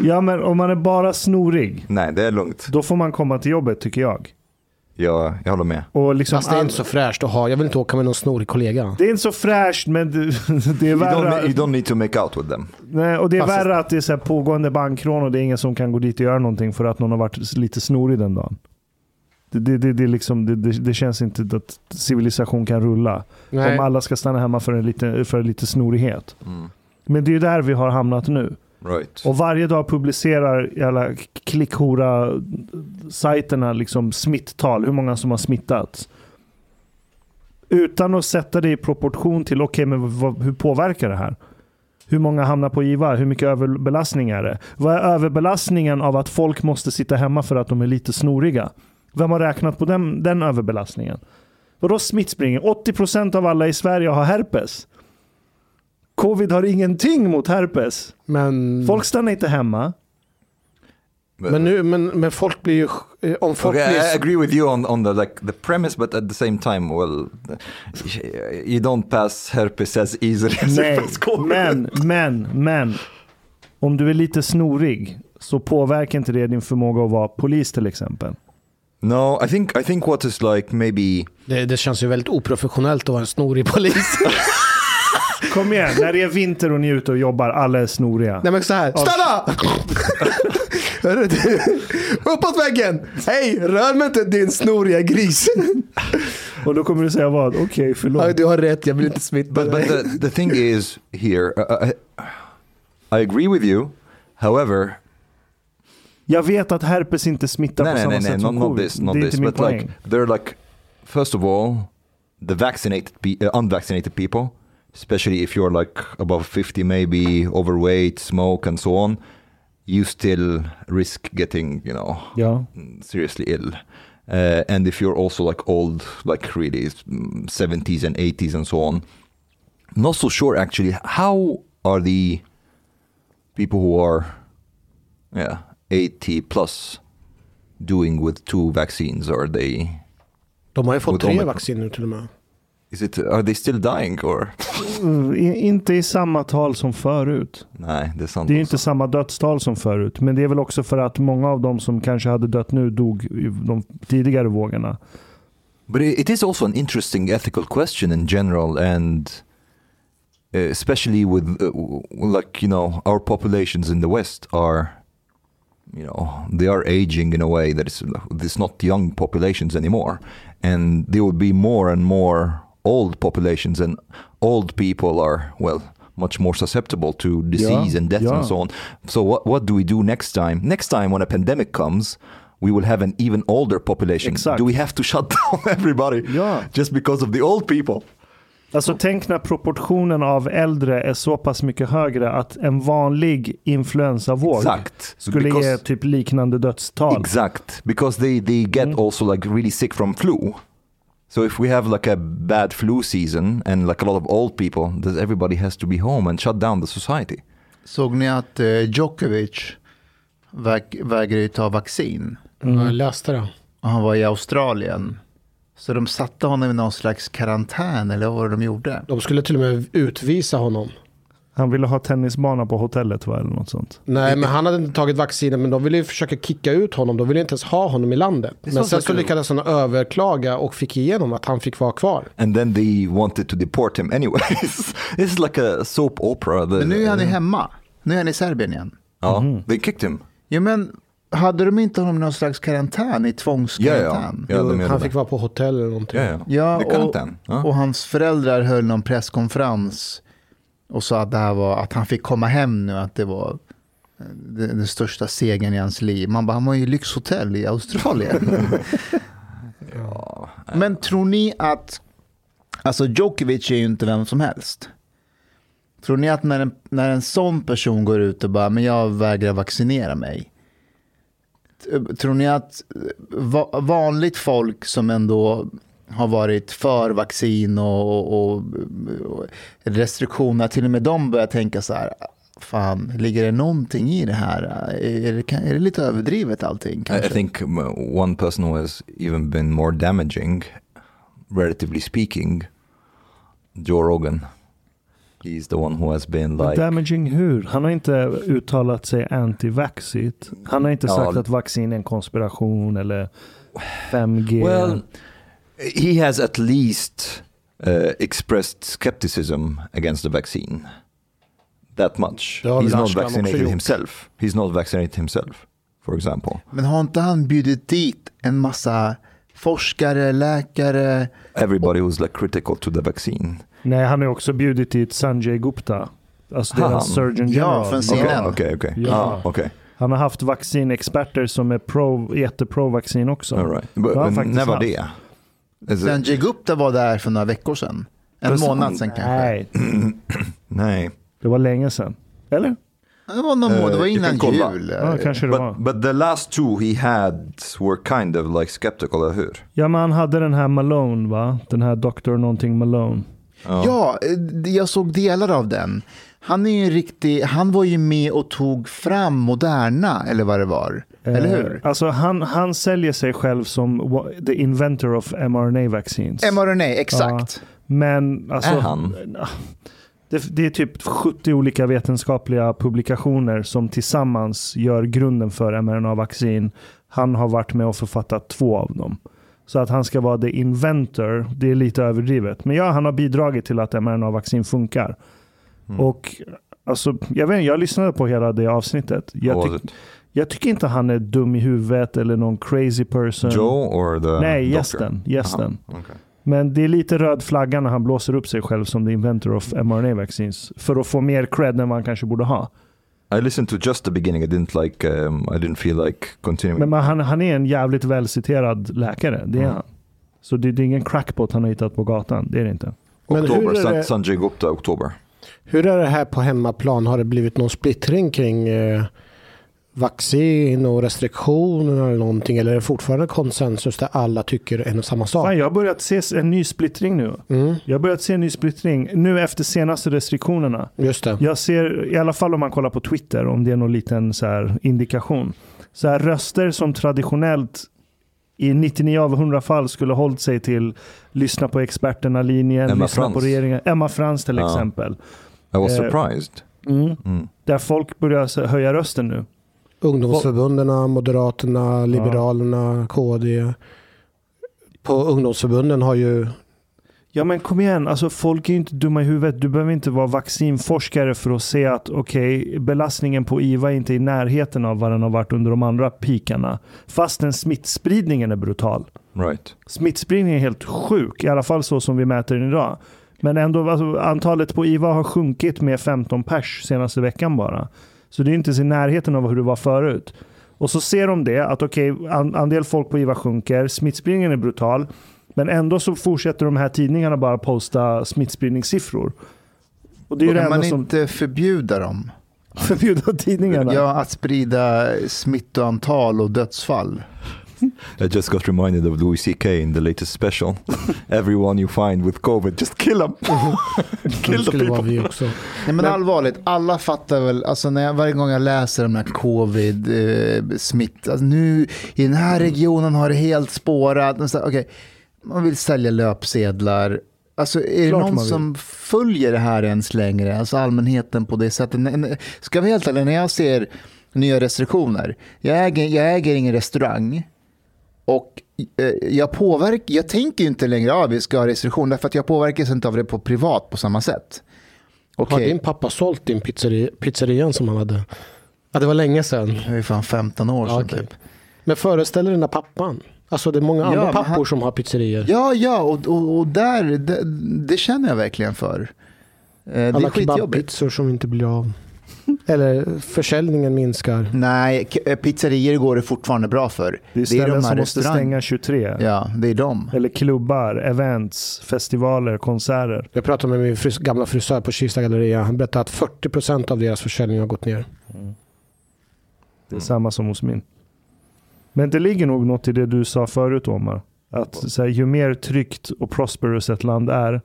Ja, men om man är bara snorig, Nej, det är lugnt. då får man komma till jobbet tycker jag. Jag, jag håller med. Och liksom Fast det är all- inte så fräscht att ha. Jag vill inte åka med någon snorig kollega. det är inte så fräscht, men det, [LAUGHS] det är You värre. don't, you don't need to make out with them. Nej, och det är Fast- värre att det är så här pågående bankrån och det är ingen som kan gå dit och göra någonting för att någon har varit lite snorig den dagen. Det, det, det, det, liksom, det, det, det känns inte att civilisation kan rulla. Nej. Om alla ska stanna hemma för en lite, för en lite snorighet. Mm. Men det är där vi har hamnat nu. Right. Och varje dag publicerar alla klickhora-sajterna liksom smittal, hur många som har smittats. Utan att sätta det i proportion till, okej men vad, hur påverkar det här? Hur många hamnar på IVA? Hur mycket överbelastning är det? Vad är överbelastningen av att folk måste sitta hemma för att de är lite snoriga? Vem har räknat på den, den överbelastningen? Vadå smittspridning? 80% av alla i Sverige har herpes. Covid har ingenting mot herpes. Men, Folk stannar inte hemma. men, nu, men, men folk blir ju... eh, Om folk Okay, I blir... agree with you on, on the like the premise, but at the same time, well, you don't pass herpes as easily as Nej, you pass COVID. men, men, men. Om du är lite snorig så påverkar inte det din förmåga att vara polis till exempel. No, I think I think what is like maybe Det, det känns ju väldigt oprofessionellt att vara en snorig polis. [LAUGHS] Kom igen, när det är vinter och ni är ute och jobbar, alla är snoriga. Nej men så här, stanna! Uppåt väggen! Hej, rör mig inte din snoriga gris. Och då kommer du säga vad? Okej, Ja, förlåt. du har rätt, jag vill inte smitta But, but dig. the, the thing is here, uh, I, I agree with you. However, Jag vet att herpes inte smittar no, på no, samma no, sätt not, som not covid. this, not det är this, inte min but poäng. like they're like, first of all, the vaccinated, uh, unvaccinated people, especially if you're like above 50, maybe overweight, smoke, and so on, you still risk getting, you know, Ja. seriously ill. Uh, and if you're also like old, like really mm, 70s and 80s and so on, not so sure actually. How are the people who are, yeah, 80 plus doing with two vaccines? Are they? De har ju fått tre vacciner nu till och med. Is it? Are they still dying or? Mm, Inte i samma tal som förut. Nej, det är sant. Det är alltså. inte samma dödstal som förut. Men det är väl också för att många av dem som kanske hade dött nu dog i de tidigare vågorna. But it, is also an interesting ethical question in general, and uh, especially with w- like you know our populations in the West are, you know, they are aging in a way that is it's not young populations anymore, and there will be more and more old populations, and old people are well much more susceptible to disease and death yeah. and so on. So what what do we do next time? Next time when a pandemic comes. We will have an even older population. Exakt. Do we have to [LAUGHS] shut down everybody Ja. just because of the old people? Alltså tänk när proportionen av äldre är så pass mycket högre att en vanlig influensavåg Exakt. So skulle because- ge typ liknande dödstal. Exact, because they they get Mm. also like really sick from flu. So if we have like a bad flu season and like a lot of old people, then everybody has to be home and shut down the society. Såg ni att eh, Djokovic väg, vägrar ju ta vaccin? Mm. Jag läste det. Och han var i Australien. Så de satte honom i någon slags karantän eller vad var det de gjorde? De skulle till och med utvisa honom. Han ville ha tennisbana på hotellet va, eller något sånt. Nej, men han hade inte tagit vaccinet, men de ville ju försöka kicka ut honom. De ville inte ens ha honom i landet. Men sen så lyckades han överklaga och fick igenom att han fick vara kvar. And then they wanted to deport him anyways. [LAUGHS] This is like a soap opera. The- Men nu är han hemma. Nu är han i Serbien igen. Ja, Mhm. they kicked him. Ja, men hade de inte honom i någon slags karantän, i tvångskarantän? Ja, de gör han det. fick vara på hotell eller någonting. Ja, ja. Ja, och. Ja. och hans föräldrar höll någon presskonferens och sa att det här var att han fick komma hem nu, att det var eh, den, den största segern i hans liv. Man bara, han var ju i lyxhotell i Australien. [LAUGHS] Men tror ni att, alltså Djokovic är ju inte vem som helst. Tror ni att när en, när en sån person går ut och bara, men jag vägrar vaccinera mig. Tror ni att va, vanligt folk som ändå har varit för vaccin och, och, och, restriktioner, till och med de börjar tänka så här, fan, ligger det någonting i det här? Är det, är det lite överdrivet allting? I, I Kanske? think um, one person who has even been more damaging, relatively speaking, Joe Rogan. He's the one who has been like, Damaging hur? Han har inte uttalat sig anti-vaxit. Han har inte Ja. sagt att vaccin är en konspiration eller 5G. well, he has at least uh, expressed skepticism against the vaccine. That much. He's not vaccinated himself. He's not vaccinated himself, for example. Men har inte han bjudit dit en massa forskare, läkare? Everybody who's like critical to the vaccine. Nej, han har också bjudit dit Sanjay Gupta. Alltså deras surgeon Ja, general. från Okej, CNN. okej, okej. Ja. Ah, okej. Han har haft vaccinexperter som är pro, jättepro-vaccin också. All right. But, faktiskt never haft. det. It- Sanjay Gupta var där för några veckor sedan. En månad sedan kanske. Nej, [CLEARS THROAT] Nej. det var länge sedan. Eller? Det var, någon, må- det var Eh, innan jul. Ja, kanske det var. But, but the last two he had were kind of like skeptical, eller hur? Ja, men han hade den här Malone, va? Den här Dr. någonting Malone. Ja, eh, jag såg delar av den. Han är ju en riktig, han var ju med och tog fram Moderna, eller vad det var. Eller hur? Eh, alltså han, han säljer sig själv som the inventor of mRNA vaccines. mRNA, exakt. Men alltså, Är han? Det, det är typ 70 olika vetenskapliga publikationer som tillsammans gör grunden för mRNA-vaccin. Han har varit med och författat två av dem. Så att han ska vara the inventor, det är lite överdrivet. Men ja, han har bidragit till att mRNA-vaccin funkar. Mm. Och alltså, jag, vet, inte, jag lyssnade på hela det avsnittet. Jag, it? jag tycker inte han är dum i huvudet eller någon crazy person. Joe or the Nej, doctor? gästen. gästen. Aha, okay. Men det är lite röd flagga när han blåser upp sig själv som the inventor of mRNA vaccines. För att få mer cred än vad han kanske borde ha. I listened to just the beginning. I didn't like. Um, I didn't feel like continuing. Men man, han, han är en jävligt välciterad läkare. Det är Mm. han. Så det, det är ingen crackpot han har hittat på gatan. Det är det inte. Oktober, Sanjay Gupta, oktober. Hur är det här på hemmaplan? Har det blivit någon splittring kring eh, vaccin och restriktioner eller någonting? Eller är det fortfarande konsensus där alla tycker en och samma sak? Fan, jag har börjat se en ny splittring nu. Mm, Jag har börjat se en ny splittring nu efter senaste restriktionerna. just det. Jag ser, i alla fall om man kollar på Twitter, om det är någon liten så här indikation. Så här röster som traditionellt i 99 av 100 fall skulle hållit sig till lyssna på experterna-linjen, lyssna på Frans. regeringen. Emma Frans till Ja. exempel. I was Eh, surprised. Mm. Mm. Där folk börjar höja rösten nu. Ungdomsförbunderna, Moderaterna, Liberalerna, KD. På ungdomsförbunden har ju... Ja men kom igen, alltså folk är ju inte dumma i huvudet. Du behöver inte vara vaccinforskare för att se att okej, belastningen på IVA är inte i närheten av vad den har varit under de andra pikarna. Fastän smittspridningen är brutal. Right. Smittspridningen är helt sjuk, i alla fall så som vi mäter den idag. Men ändå, alltså, antalet på IVA har sjunkit med 15 pers senaste veckan bara. Så det är inte ens i närheten av hur det var förut. Och så ser de det, att okej, an, andel folk på IVA sjunker, smittspridningen är brutal. Men ändå så fortsätter de här tidningarna bara posta smittspridningssiffror. Och det är enda man som inte förbjuda dem? [LAUGHS] förbjuder tidningarna. Ja, att sprida smittoantal och dödsfall. I just got reminded of Louis CK in the latest special. [LAUGHS] Everyone you find with COVID, just kill them. [LAUGHS] Kill the people. vi också. [LAUGHS] Nej, men, allvarligt, alla fattar väl, alltså när jag, varje gång jag läser om den här covid eh, smitt, alltså nu i den här regionen har det helt spårat. Okay, man vill sälja löpsedlar. Alltså är det Klart någon som följer det här ens längre? Alltså allmänheten på det sättet. Ska jag vara helt ärlig, när jag ser nya restriktioner, jag äger, jag äger ingen restaurang. Och eh, jag, påverk, jag tänker inte längre att vi ska ha restriktioner, för att jag påverkas inte av det på privat på samma sätt. Har Okej. din pappa sålt din pizzeri, pizzerian som han hade? Ja, det var länge sedan. Det är fan 15 år sedan Ja, okej. typ. Men föreställ dig den där pappan. Alltså det är många Ja, andra men pappor han- som har pizzerior. Ja, ja, och, och, och där, det, det känner jag verkligen för. Eh, Det Alla kebabpizzor som inte blir av. Eller försäljningen minskar. Nej, eh, pizzerior går det fortfarande bra för. Det är ställen som måste stänga 23. Ja, det är de. Eller klubbar, events, festivaler, konserter. Jag pratade med min fris gamla frisör på Kista galleria. Han berättade att 40% av deras försäljning har gått ner. Det är Mm. samma som hos min. Men det ligger nog något i det du sa förut Omar. Att så här, ju mer tryggt och prosperous ett land är,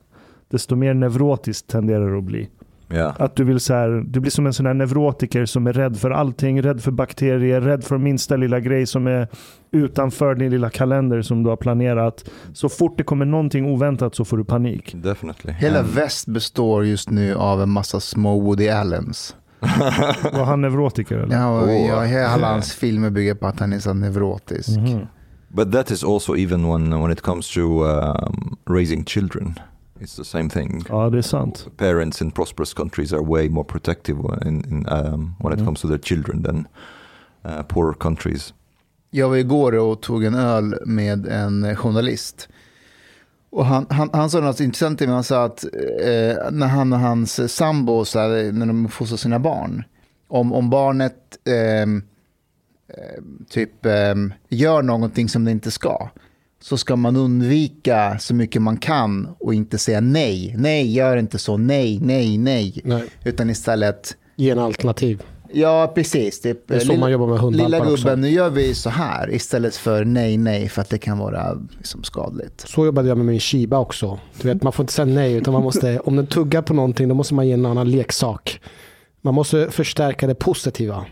desto mer neurotiskt tenderar det att bli. Yeah. Att du vill så här, du blir som en sån här neurotiker som är rädd för allting, rädd för bakterier, rädd för minsta lilla grej som är utanför din lilla kalender som du har planerat. Så fort det kommer någonting oväntat så får du panik. Definitely. Hela And- väst består just nu av en massa små Woody Allens. [LAUGHS] Var han neurotiker eller? Ja, och Åh. ja, hela hans filmer bygger på att han är så neurotisk. Mhm. But that is also even when when it comes to um, raising children. It's the same thing. Ja, det är sant. Parents in prosperous countries are way more protective in, in, um, when it Mm. comes to their children than uh, poor countries. Jag var igår och tog en öl med en journalist. Och han, han, han sa något intressant till mig. Han sa att eh, när han och hans sambo, så här, när de fostrar sina barn, om, om barnet ehm, eh, typ ehm, gör någonting som det inte ska, så ska man undvika så mycket man kan och inte säga nej. Nej, gör inte så. Nej, nej, nej. Nej. Utan istället, Ge en alternativ. ja precis. Typ, Det är så lilla- man jobbar med Lilla hundvalpar också. gubben, nu gör vi så här istället för nej, nej, för att det kan vara liksom skadligt. Så jobbade jag med min Shiba också. Du vet, man får inte säga nej, utan man måste, [LAUGHS] om den tuggar på någonting, då måste man ge en annan leksak. Man måste förstärka det positiva.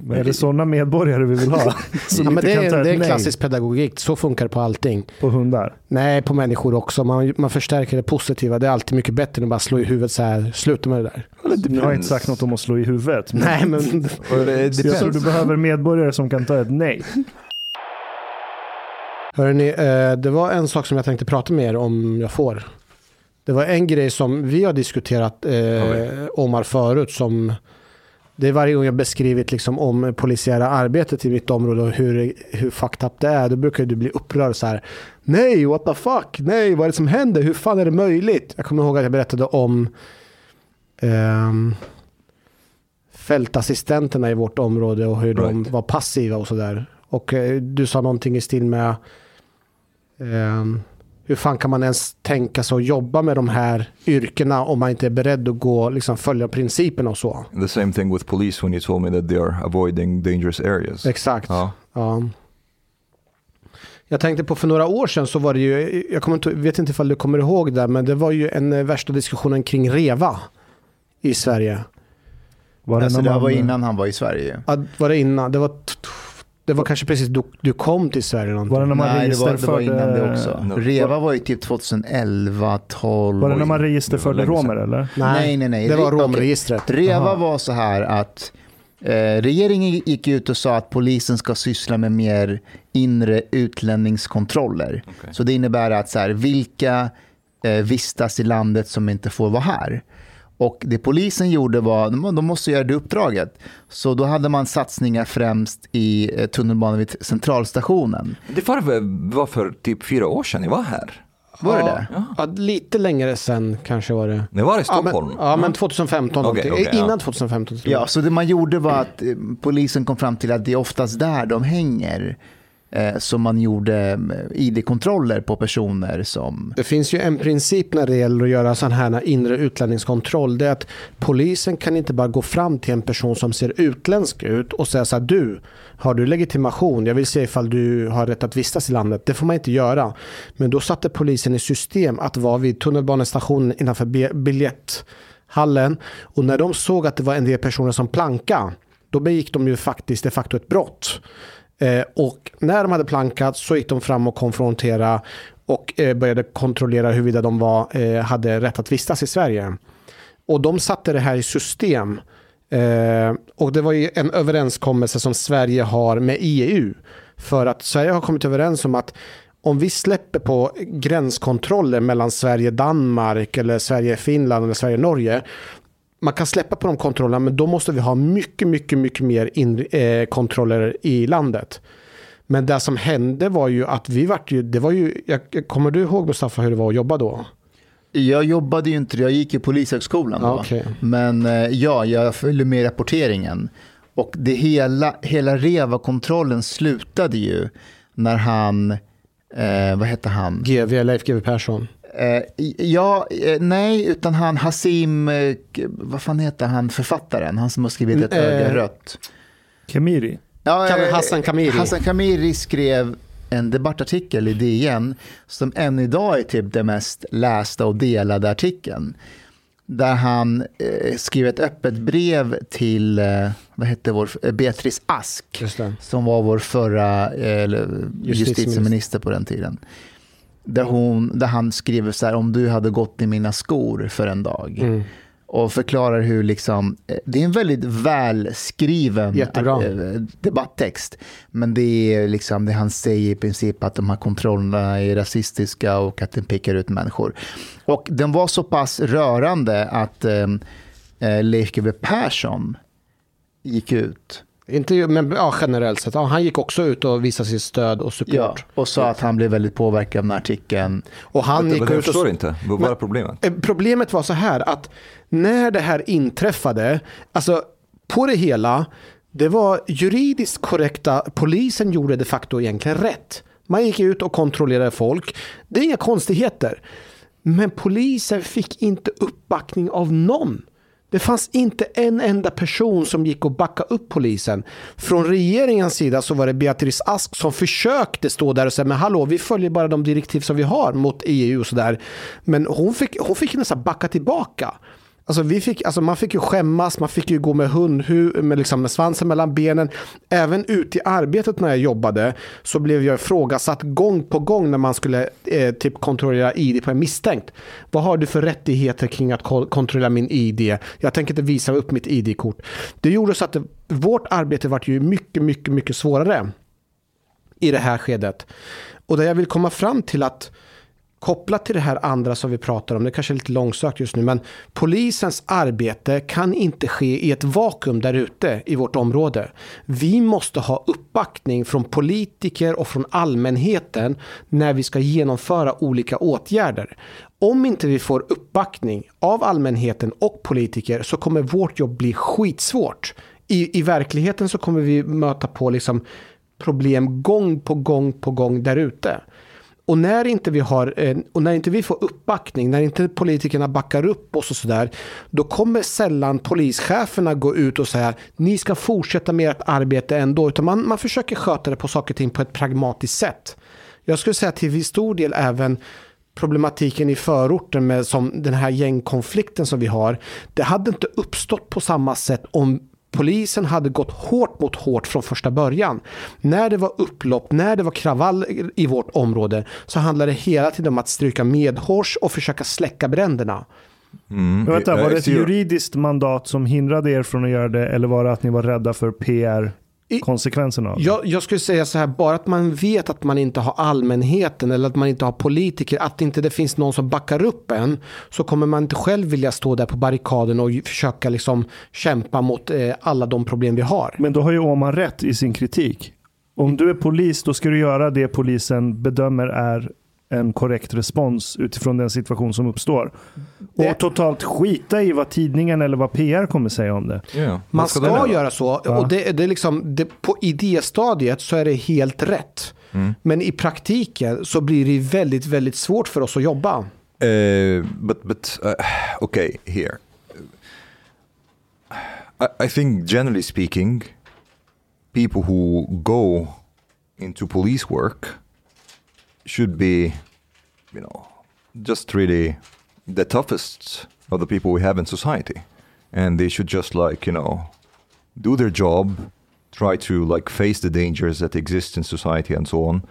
Men är det sådana medborgare vi vill ha? [LAUGHS] Ja, men det är, det är klassisk pedagogik, så funkar det på allting. på hundar? Nej, på människor också. Man, man förstärker det positiva. Det är alltid mycket bättre än att bara slå i huvudet så här. Sluta med det där. Nu har jag inte sagt något om att slå i huvudet. Men Nej, men [LAUGHS] jag tror du behöver medborgare som kan ta ett nej. [LAUGHS] Hörrni, eh, det var en sak som jag tänkte prata med er om jag får. Det var en grej som vi har diskuterat eh, Omar förut som det är varje gång jag beskrivit liksom om polisiära arbetet i mitt område och hur, hur fucked up det är. Då brukar du bli upprörd så här. Nej, what the fuck? Nej, vad är det som händer? Hur fan är det möjligt? Jag kommer ihåg att jag berättade om ehm, fältassistenterna i vårt område och hur de Right. var passiva och sådär. Och eh, du sa någonting i stil med ehm, hur fan kan man ens tänka sig att jobba med de här yrkena om man inte är beredd att gå, liksom, följa principerna och så. The same thing with police when you told me that they are avoiding dangerous areas. Exakt. Ja. Ja. Jag tänkte på för några år sedan så var det ju, jag kommer inte, vet inte ifall du kommer ihåg det, men det var ju en eh, värsta diskussionen kring REVA i Sverige. Var det Alltså, det var innan han var i Sverige. Ja, var det innan? Det var, det var kanske precis du, du kom till Sverige. eller någonting. Var det när man Nej, det var, det var innan det också. No. Reva var ju typ 2011, 12. Var det när man registerförde romer eller? Nej, nej, nej. Det var romregistret. Reva Aha. var så här att eh, regeringen gick ut och sa att polisen ska syssla med mer inre utlänningskontroller. Okej. Så det innebär att så här, vilka eh, vistas i landet som inte får vara här. Och det polisen gjorde var, de, måste göra det uppdraget. Så då hade man satsningar främst i eh, tunnelbanan vid centralstationen. Det var, var för typ fyra år sedan ni var här. Var det ja, det? Ja, lite längre sen kanske var det. Ni var i Ja men, Stockholm? ja, men 2015 Okej, någonting. okej, ja. Innan 2015 tror jag. Ja, så det man gjorde var att eh, polisen kom fram till att det är oftast där de hänger. Eh, som man gjorde eh, ID-kontroller på personer som... Det finns ju en princip när det gäller att göra sån här inre utlänningskontroll. Det är att polisen kan inte bara gå fram till en person som ser utländsk ut och säga så här, du, har du legitimation? Jag vill se ifall du har rätt att vistas i landet. Det får man inte göra. Men då satte polisen i system att vara vid tunnelbanestationen innanför biljetthallen. Och när de såg att det var en del personer som planka, då begick de ju faktiskt de facto ett brott. Eh, och när de hade plankat så gick de fram och konfronterade och eh, började kontrollera huruvida de var, eh, hade rätt att vistas i Sverige. Och de satte det här i system. Och det var ju en överenskommelse som Sverige har med EU. För att Sverige har kommit överens om att om vi släpper på gränskontroller mellan Sverige-Danmark eller Sverige-Finland eller Sverige-Norge man kan släppa på de kontrollerna men då måste vi ha mycket, mycket, mycket mer in, eh, kontroller i landet. Men det som hände var ju att vi vart ju, det var ju, jag, kommer du ihåg Mustafa hur det var att jobba då? Jag jobbade ju inte, jag gick i polishögskolan då. Okej. Men eh, ja, jag följde med rapporteringen. Och det hela, hela Reva-kontrollen slutade ju när han, eh, vad hette han? GV, Leif GW Persson. Eh, ja, eh, nej, utan han Hasim, eh, vad fan heter han, författaren, han som har skrivit Ett Mm, öga eh, rött. Kamiri. Ja, eh, Hassan Kamiri. Hassan Kamiri skrev en debattartikel i DN som än idag är typ den mest lästa och delade artikeln. Där han eh, skrev ett öppet brev till eh, vad hette vår, Beatrice Ask som var vår förra eh, justitieminister på den tiden. Där, hon, där han skriver så här, om du hade gått i mina skor för en dag. Mm. Och förklarar hur liksom, eh, det är en väldigt välskriven Jättebra. eh, debatttext. Men det är liksom det han säger i princip att de här kontrollerna är rasistiska och att den pekar ut människor. Och den var så pass rörande att eh, eh, Leif GW Persson gick ut Inte, men ja, generellt sett. Ja, han gick också ut och visade sitt stöd och support. Ja, och sa att han blev väldigt påverkad av den här artikeln. Och han gick jag ut förstår och... inte. Vad är problemet? Eh, Problemet var så här att när det här inträffade, alltså på det hela, det var juridiskt korrekta, polisen gjorde de facto egentligen rätt. Man gick ut och kontrollerade folk. Det är inga konstigheter. Men polisen fick inte uppbackning av någon. Det fanns inte en enda person som gick och backade upp polisen. Från regeringens sida så var det Beatrice Ask som försökte stå där och säga men hallå, vi följer bara de direktiv som vi har mot EU och sådär. Men hon fick, hon fick nästan backa tillbaka. Alltså, vi fick, alltså man fick ju skämmas, man fick ju gå med hundhu, med, liksom med svansen mellan benen. Även ute i arbetet när jag jobbade så blev jag ifrågasatt gång på gång när man skulle eh, typ kontrollera ID på en misstänkt. Vad har du för rättigheter kring att kontrollera min ID? Jag tänker inte visa upp mitt ID-kort. Det gjorde så att det, vårt arbete var ju mycket, mycket, mycket svårare i det här skedet. Och det jag vill komma fram till att kopplat till det här andra som vi pratar om, det kanske är lite långsökt just nu, men polisens arbete kan inte ske i ett vakuum där ute i vårt område. Vi måste ha uppbackning från politiker och från allmänheten när vi ska genomföra olika åtgärder. Om inte vi får uppbackning av allmänheten och politiker så kommer vårt jobb bli skitsvårt. I, i verkligheten så kommer vi möta på liksom problem gång på gång på gång där ute. Och när inte vi har, eh, och när inte vi får uppbackning, när inte politikerna backar upp oss och sådär, då kommer sällan polischeferna gå ut och säga ni ska fortsätta med ert arbete ändå, utan man, man försöker sköta det på saker och ting på ett pragmatiskt sätt. Jag skulle säga till stor del även problematiken i förorten med som den här gängkonflikten som vi har. Det hade inte uppstått på samma sätt om polisen hade gått hårt mot hårt från första början. När det var upplopp, när det var kravall i vårt område så handlade det hela tiden om att stryka medhårs och försöka släcka bränderna. Mm. Vänta, var det ett juridiskt mandat som hindrade er från att göra det eller var det att ni var rädda för PR-konsekvenserna av det? Jag, jag skulle säga så här, bara att man vet att man inte har allmänheten eller att man inte har politiker, att inte det finns någon som backar upp en, så kommer man inte själv vilja stå där på barrikaden och försöka liksom kämpa mot eh, alla de problem vi har. Men då har ju Åman rätt i sin kritik. Om du är polis, då ska du göra det polisen bedömer är en korrekt respons utifrån den situation som uppstår. Det- Och totalt skita i vad tidningen eller vad PR kommer säga om det. Ja, Man vad ska, den göra? så. Och det, det är liksom, det, på idéstadiet så är det helt rätt. Men i praktiken så blir det väldigt, väldigt svårt för oss att jobba. Uh, but but uh, okay, here. I, I think generally speaking, people who go into police work should be, you know, just really the toughest of the people we have in society, and they should just like you know, do their job, try to like face the dangers that exist in society and so on,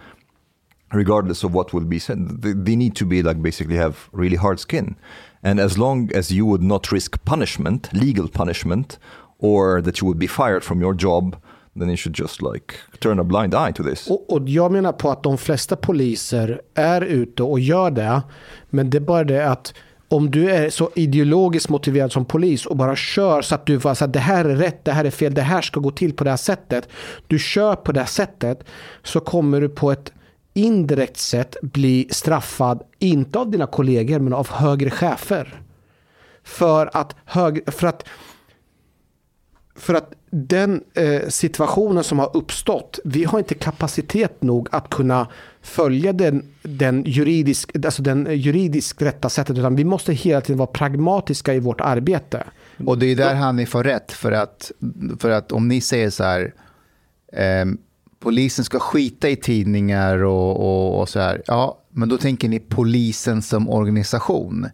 regardless of what will be said. They, they need to be like basically have really hard skin. And as long as you would not risk punishment, legal punishment, or that you would be fired from your job, then you should just like turn a blind eye to this. Och, och jag menar på att de flesta poliser är ute och gör det. Men det är bara det att om du är så ideologiskt motiverad som polis och bara kör så att du får säga att det här är rätt, det här är fel, det här ska gå till på det här sättet. Du kör på det här sättet så kommer du på ett indirekt sätt bli straffad, inte av dina kollegor, men av högre chefer. För att, hög, för att, för att den eh, situationen som har uppstått, vi har inte kapacitet nog att kunna följa den, den, juridisk, alltså den juridiskt rätta sättet, utan vi måste hela tiden vara pragmatiska i vårt arbete. Och det är där Hanif får rätt, för att, för att om ni säger så här, eh, polisen ska skita i tidningar och, och, och så här, ja, men då tänker ni polisen som organisation.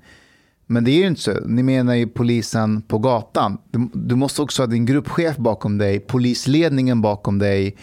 Men det är ju inte så. Ni menar ju polisen på gatan. Du, du måste också ha din gruppchef bakom dig, polisledningen bakom dig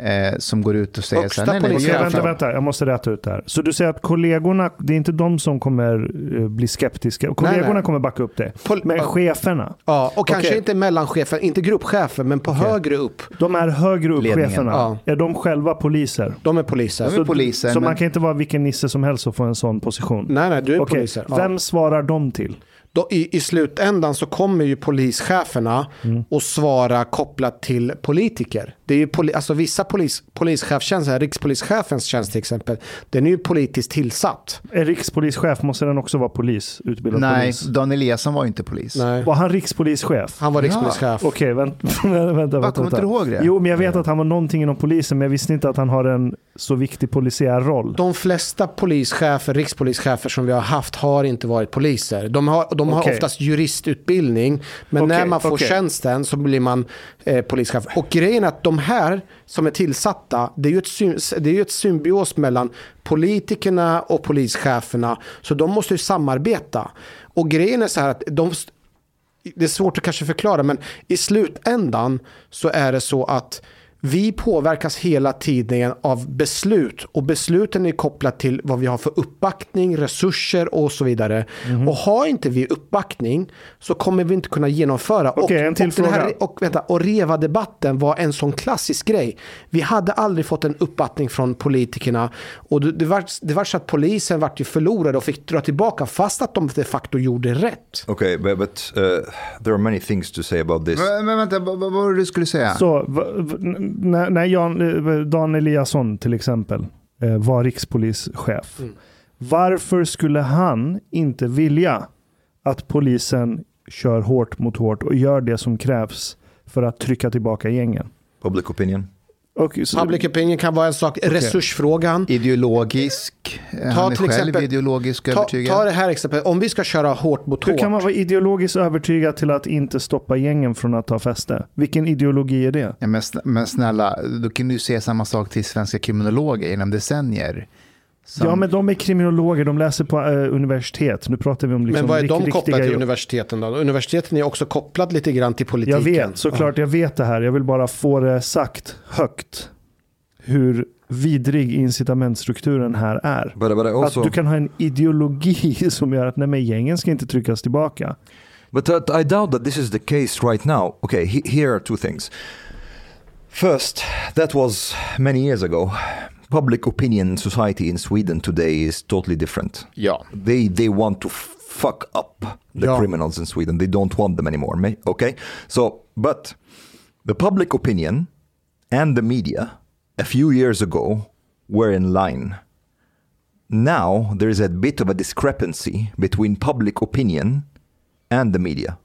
eh, som går ut och säger Högsta så här, nej, nej, vänta, jag? vänta, jag måste rätta ut det här. Så du säger att kollegorna, det är inte de som kommer eh, bli skeptiska. Kollegorna nej. kommer backa upp det. Pol- Men cheferna, Ja, och kanske inte mellanchefen, inte gruppchefen, men på högre upp. de är högre upp Ledningen. cheferna. Ja. Är de själva poliser? De är poliser. De är poliser. Så men- man kan inte vara vilken nisse som helst och få en sån position? Nej, nej, du är Okej, poliser. Ja. Vem svarar de till? Då, i, I slutändan så kommer ju polischeferna Mm. att svara kopplat till politiker. Det är ju poli, alltså vissa polis, polischefstjänster, rikspolischefens tjänst till exempel, den är ju politiskt tillsatt. Är rikspolischef, måste den också vara polis? Utbildad Nej, polis? Dan Eliasson var inte polis. Nej. Var han rikspolischef? Han var rikspolischef. Okej, vänt, [LAUGHS] vänta, vänta. Va, kommer inte du ihåg det? Jo, men jag vet att han var någonting inom polisen, men jag visste inte att han har en så viktig polisiär roll. De flesta polischefer, rikspolischefer som vi har haft har inte varit poliser. De har, de har Okej. oftast juristutbildning, men Okej, när man får okej. tjänsten så blir man eh, polischef. Och grejen är att de här som är tillsatta, det är ju ett, det är ju ett symbios mellan politikerna och polischeferna, så de måste ju samarbeta. Och grejen är så här att de, det är svårt att kanske förklara, men i slutändan så är det så att vi påverkas hela tiden av beslut och besluten är kopplat till vad vi har för uppbackning, resurser och så vidare. Mhm. Och har inte vi uppbackning så kommer vi inte kunna genomföra. Okej, en till och, den här, fråga. och, vänta, och REVA-debatten var en sån klassisk grej. Vi hade aldrig fått en uppbackning från politikerna och det, det, var, det var så att polisen vart ju förlorade och fick dra tillbaka fast att de de facto gjorde rätt. Okay, but, but uh, there are many things to say about this. Men, men vänta, vad, var det du skulle säga? Så, när, när Jan, eh, Dan Eliasson till exempel eh, var rikspolischef. Mm. Varför skulle han inte vilja att polisen kör hårt mot hårt och gör det som krävs för att trycka tillbaka gängen? Public opinion. Så, Public opinion kan vara en sak. Resursfrågan. Ideologisk. Han är till själv exempel- ideologisk Ta, övertygad. ta det här exemplet. Om vi ska köra hårt mot hur hårt. kan man vara ideologiskt övertygad till att inte stoppa gängen från att ta fäste? Vilken ideologi är det? Ja, men snälla, då kan du säga samma sak till svenska kriminologer genom decennier. Som- Ja, men de är kriminologer, de läser på eh, universitet. Nu pratar vi om liksom Men vad är de kopplade till jobb. universiteten då? Universiteten är också kopplat lite grann till Jag politiken. vet, såklart jag vet det här. Jag vill bara få det sagt högt. Hur vidrig incitamentstrukturen här är. But, but also, Att du kan ha en ideologi [LAUGHS] som gör att nej men gängen ska inte tryckas tillbaka. but uh, I doubt that this is the case right now. Okay, he, here are two things. First, that was many years ago. Public opinion society in Sweden today is totally different. Yeah. They they want to fuck up the Yeah. criminals in Sweden. They don't want them anymore. Okay, so but the public opinion and the media a few years ago were in line. Now there is a bit of a discrepancy between public opinion and the media.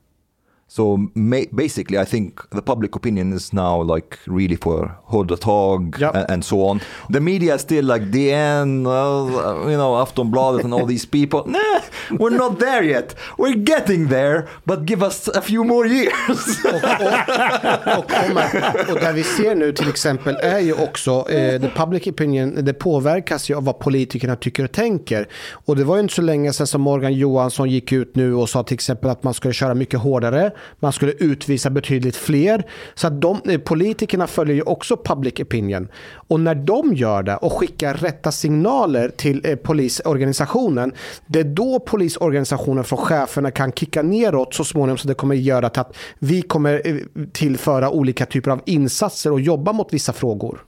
So basically, I think the public opinion is now like really for Hodotag Yep. and, and so on. The media is still like DN, uh, you know, Aftonbladet and all these people. [LAUGHS] Nah, we're not there yet. We're getting there, but give us a few more years. [LAUGHS] Och, och, och, och, och där vi ser nu till exempel är ju också eh, the public opinion, det påverkas ju av vad politikerna tycker och tänker. Och det var ju inte så länge sedan som Morgan Johansson gick ut nu och sa till exempel att man skulle köra mycket hårdare, man skulle utvisa betydligt fler. Så att de, eh, politikerna följer ju också public opinion. Och när de gör det och skickar rätta signaler till eh, polisorganisationen, det är då polisorganisationen från cheferna kan kicka neråt så småningom så det kommer göra att vi kommer eh, tillföra olika typer av insatser och jobba mot vissa frågor.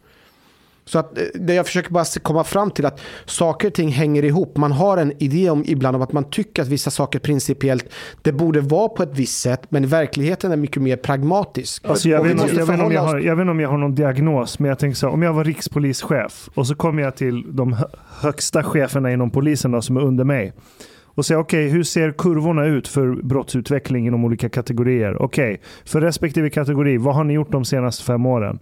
Så att eh, det jag försöker bara komma fram till att saker och ting hänger ihop. Man har en idé om ibland om att man tycker att vissa saker principiellt det borde vara på ett visst sätt, men verkligheten är mycket mer pragmatisk. Alltså jag, vet, måste jag, vet jag, har, jag vet inte om jag har någon diagnos, men jag tänker så här, om jag var rikspolischef och så kommer jag till de hö- högsta cheferna inom polisen då, som är under mig och säger okej, hur ser kurvorna ut för brottsutveckling inom olika kategorier? Okej, för respektive kategori, vad har ni gjort de senaste fem åren?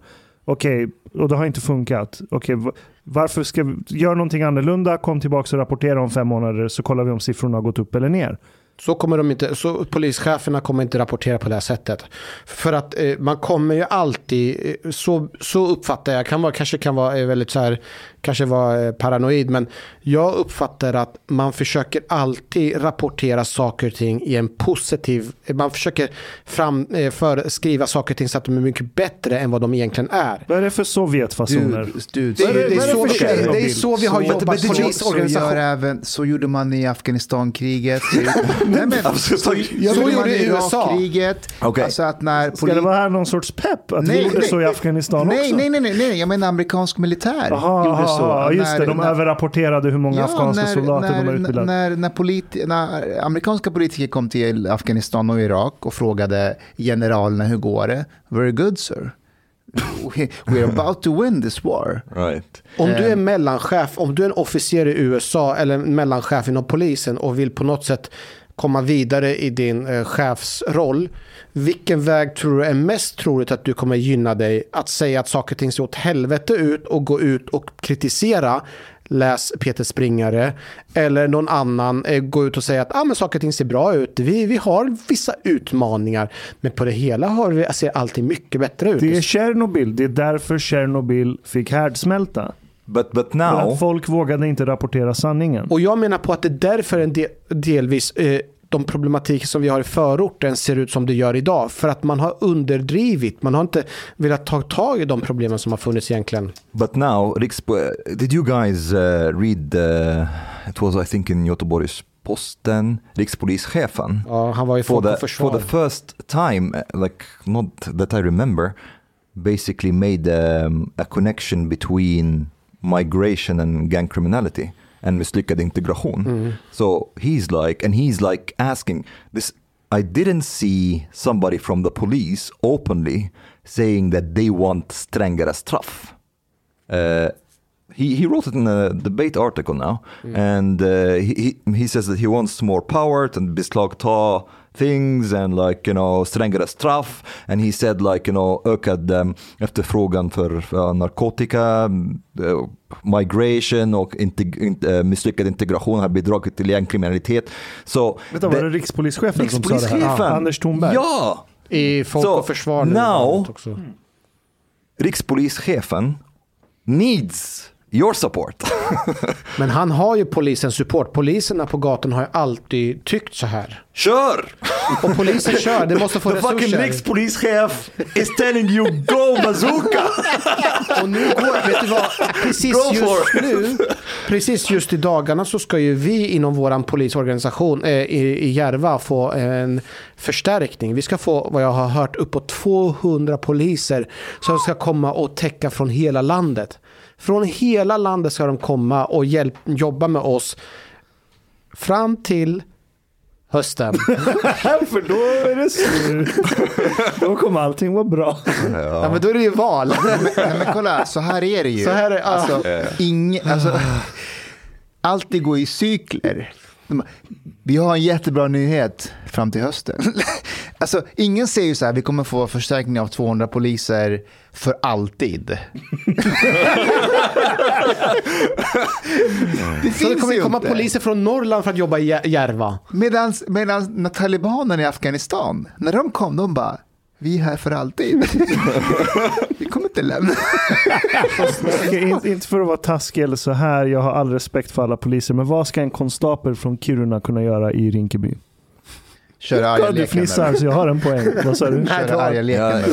Okej, och det har inte funkat. Okej, okay, varför ska vi göra någonting annorlunda? Kom tillbaka och rapportera om fem månader så kollar vi om siffrorna har gått upp eller ner. Så kommer de inte, så polischeferna kommer inte rapportera på det här sättet. För att eh, man kommer ju alltid, eh, så, så uppfattar jag, kan vara, kanske kan vara eh, väldigt så här, kanske vara eh, paranoid, men jag uppfattar att man försöker alltid rapportera saker och ting i en positiv, man försöker fram, eh, för, skriva saker och ting så att de är mycket bättre än vad de egentligen är. Vad är det för Sovjetfasoner? Dude, dude, Det, det- det, det är så vi har jobbat så, polisorganisation. gör även, så gjorde man i Afghanistankriget. [LAUGHS] Nej, men, Alltså, så- så, så gjorde man i. Irakkriget. Okej. Alltså att när Ska det vara här någon sorts pepp? Att vi gjorde så i Afghanistan nej, också? Nej, nej, nej, nej, jag menar amerikansk militär Jaha, gjorde så. aha, just När- det. De när- överrapporterade hur många afghanska när, soldater när, de har utbildat. När, när, politi- när amerikanska politiker kom till Afghanistan och Irak och frågade generalerna hur går det? Very good sir. We, we're about to win this war. Right. Om du är mellanchef, om du är en officer i USA eller mellanchef inom polisen och vill på något sätt komma vidare i din eh, chefsroll. Vilken väg tror du är mest troligt att du kommer gynna dig? Att säga att saker och ting ser åt helvete ut och gå ut och kritisera läs Peter Springare. Eller någon annan eh, gå ut och säga att ah, men saker och ting ser bra ut. Vi, vi har vissa utmaningar. Men på det hela har vi, ser allting mycket bättre ut. Det är Tjernobyl. Det är därför Tjernobyl fick härdsmälta. But but För now att folk vågade inte rapportera sanningen. Och jag menar på att det är därför en del, delvis eh, de problematiker som vi har i förorten ser ut som det gör idag. För att man har underdrivit, man har inte velat ta tag i de problemen som har funnits egentligen. but now Rikspo- did you guys uh, read uh, it was I think in Göteborgs Posten Rikspolischefen Ja, han var ju for the försvar. for the first time uh, like not that I remember basically made um, a connection between migration and gang criminality and misslyckad integration. So he's like, and he's like asking this. I didn't see somebody from the police openly saying that they want strängare straff. Uh, he, he wrote it in a debate article now, and uh, he, he he says that he wants more power to beslagta things and like you know strängare straff. And he said like you know ökad um, efterfrågan för uh, narkotika, uh, migration och integ- in, uh, misslyckad integration har bidragit till gängkriminalitet. Så Vänta, var det rikspolischefen som sa det här? rikspolischefen, Ja, Anders Thornberg? Ja! I Folk Så, och försvar. nu now- också. Rikspolischefen needs your support. [LAUGHS] Men han har ju polisens support. Poliserna på gatan har ju alltid tyckt så här. Kör! Och polisen kör, det måste få The fucking resurser. rikspolischef is telling you go bazooka! Och nu går, vet du vad, precis Go just nu, precis just i dagarna så ska ju vi inom våran polisorganisation eh, i, i Järva få en förstärkning. Vi ska få, vad jag har hört, uppåt 200 poliser som ska komma och täcka från hela landet. Från hela landet ska de komma och hjälp, jobba med oss fram till hösten. [LAUGHS] För då är det slut. då kommer allting vara bra. Ja, men då är det ju val. Nej, men kolla, så här är det ju. Så här är- ah. alltså, ing, alltså, allt det går i cykler. Vi har en jättebra nyhet fram till hösten. Alltså, ingen säger ju så här, vi kommer få förstärkning av 200 poliser för alltid. det Så det kommer ju komma inte. poliser från Norrland för att jobba i Jär- Järva. Medan, medan när talibanerna i Afghanistan, när de kom, de bara, vi är här för alltid. [LAUGHS] vi kommer inte lämna. Okej, inte, inte för att vara taskig eller så här, jag har all respekt för alla poliser, men vad ska en konstapel från Kiruna kunna göra i Rinkeby? Köra Ja, arga du leken. fnissar med så jag har en poäng. [LAUGHS] Vad sa du? Köra arga leken.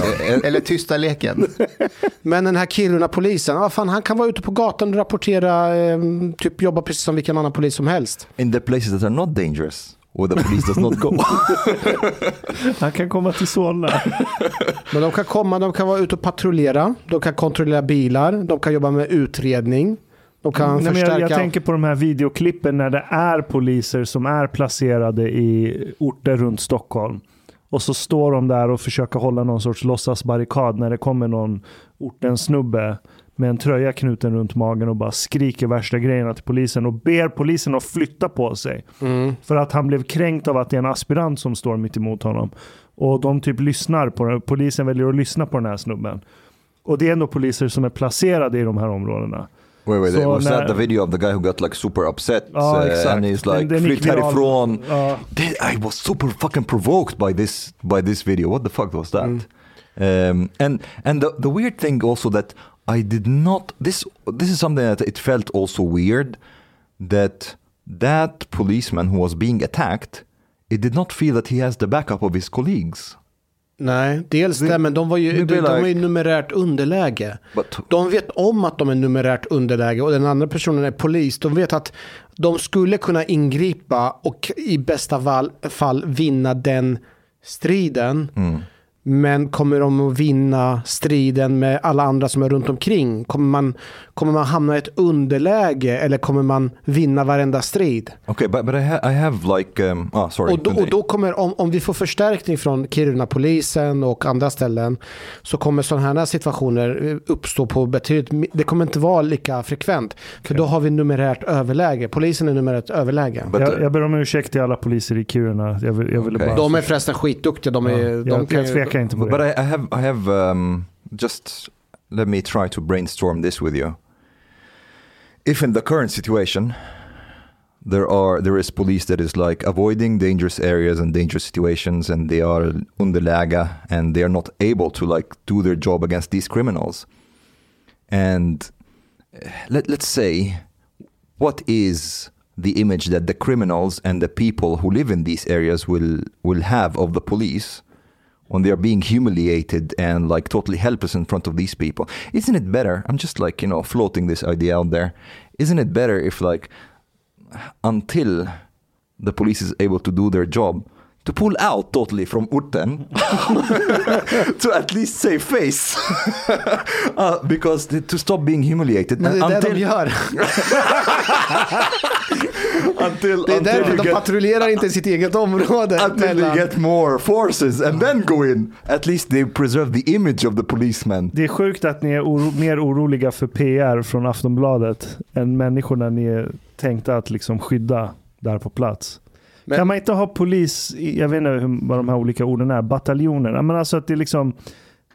Eller tysta leken. [LAUGHS] Men den här Kiruna-polisen, ah, fan, han kan vara ute på gatan och rapportera, eh, typ jobba precis som vilken annan polis som helst. In the places that are not dangerous. where the police does not go. [LAUGHS] Han kan komma till Solna. Men de kan komma, de kan vara ute och patrullera, de kan kontrollera bilar, de kan jobba med utredning. De kan Nej, förstärka... jag, jag tänker på de här videoklippen när det är poliser som är placerade i orter runt Stockholm. Och så står de där och försöker hålla någon sorts låtsasbarrikad när det kommer någon ortens snubbe med en tröja knuten runt magen och bara skriker värsta grejerna till polisen och ber polisen att flytta på sig. Mm. För att han blev kränkt av att det är en aspirant som står mitt emot honom. Och de typ lyssnar på det. Polisen väljer att lyssna på den här snubben. Och det är ändå poliser som är placerade i de här områdena. Wait, wait, Så was när- that the video of the guy who got like super upset? Ja, uh, exakt. and he's like, flytt härifrån. That- I was super fucking provoked by this by this video. What the fuck was that? Um, and and the, the weird thing also that I did not this this is something that it felt also weird that that policeman who was being attacked it did not feel that he has the backup of his colleagues. Nej, dels det, men de var ju, de, blir de like- numerärt underläge. But De vet om att de är numerärt underläge och den andra personen är polis. De vet att de skulle kunna ingripa och i bästa fall, fall vinna den striden. Men kommer de att vinna striden med alla andra som är runt omkring? Kommer man, kommer man hamna i ett underläge eller kommer man vinna varenda strid? okay, but but I, ha- I have like um, ah sorry. Och då, och då kommer, om, om vi får förstärkning från Kiruna-polisen och andra ställen så kommer sådana här situationer uppstå på betydligt, det kommer inte vara lika frekvent. För då har vi numerärt överläge, polisen är numerärt överläge. But, jag, uh, jag ber om ursäkt till alla poliser i Kiruna. Jag, vill, jag ville Okej. bara... De är förresten skitduktiga, de, är, ja, de jag, kan jag tvekar inte på But. I, I have, I have, um, just let me try to brainstorm this with you. If in the current situation, there are there is police that is like avoiding dangerous areas and dangerous situations, and they are underläge, and they are not able to like do their job against these criminals. And uh, let let's say, what is the image that the criminals and the people who live in these areas will will have of the police? When they are being humiliated and like totally helpless in front of these people. Isn't it better? I'm just like, you know, floating this idea out there. Isn't it better if like until the police is able to do their job to pull out totally from Urten [LAUGHS] to at least save face uh, [LAUGHS] because the, to stop being humiliated Men det är det until, de gör. [LAUGHS] until, Det är därför de get- patrullerar inte sitt eget område. until they mellan- get more forces and then go in. At least they preserve the image of the policeman. Det är sjukt att ni är oro, mer oroliga för PR från Aftonbladet än människorna ni är tänkta att liksom skydda där på plats. Men- kan man inte ha polis, jag vet inte hur, vad de här olika orden är, bataljoner? Men alltså att det är liksom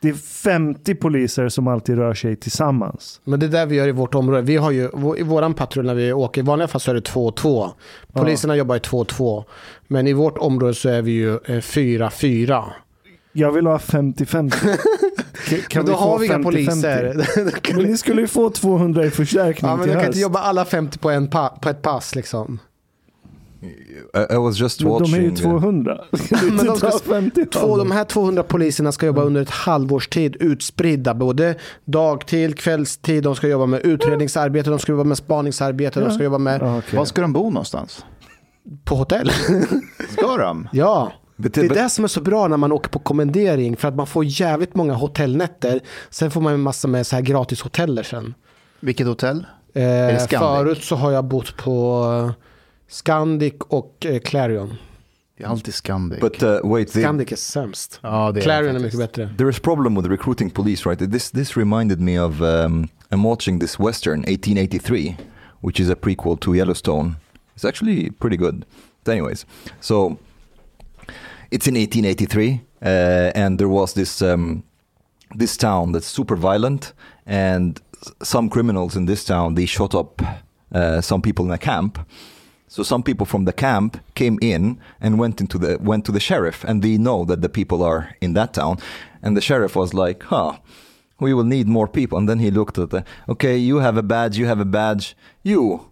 det är 50 poliser som alltid rör sig tillsammans. Men det är det vi gör i vårt område. Vi har ju, i våran patrull när vi åker, i vanliga fall så är det 2 och 2. Poliserna jobbar i 2 och 2. Men i vårt område så är vi ju 4-4. Jag vill ha 50-50. [LAUGHS] Kan, kan Men då vi har vi inga 50-50? poliser. [LAUGHS] Men ni skulle ju få 200 i förstärkning ja, men till de kan höst. inte jobba alla 50 på, en pa, på ett pass liksom. I, I was just watching. de är ju uh, 200. Kan du Men de ska- ta 50 Två, de här 200 poliserna ska jobba under ett halvårs tid utspridda. Både dagtid, kvällstid, de ska jobba med utredningsarbete, de ska jobba med spaningsarbete, de ska jobba med Ja, okej. Var ska de bo någonstans? på hotell. [LAUGHS] Ska de? ja. Det är det som är så bra när man åker på kommendering för att man får jävligt många hotellnätter. Sen får man en massa med så här gratis hoteller sen. Vilket hotell? Eh, förut så har jag bott på eh, Scandic och eh, Clarion. Det är alltid Scandic. But uh, wait, the, Scandic är sämst. ja, det Clarion är faktiskt. mycket bättre. there is problem with recruiting police, right? This this reminded me of um, I'm watching this western 1883, which is a prequel to Yellowstone. It's actually pretty good. But anyways, so it's in 1883, uh, and there was this um, this town that's super violent, and s- some criminals in this town they shot up uh, some people in a camp. So some people from the camp came in and went into the went to the sheriff, and they know that the people are in that town, and the sheriff was like, "Huh, we will need more people." And then he looked at the, okay, you have a badge, you have a badge, you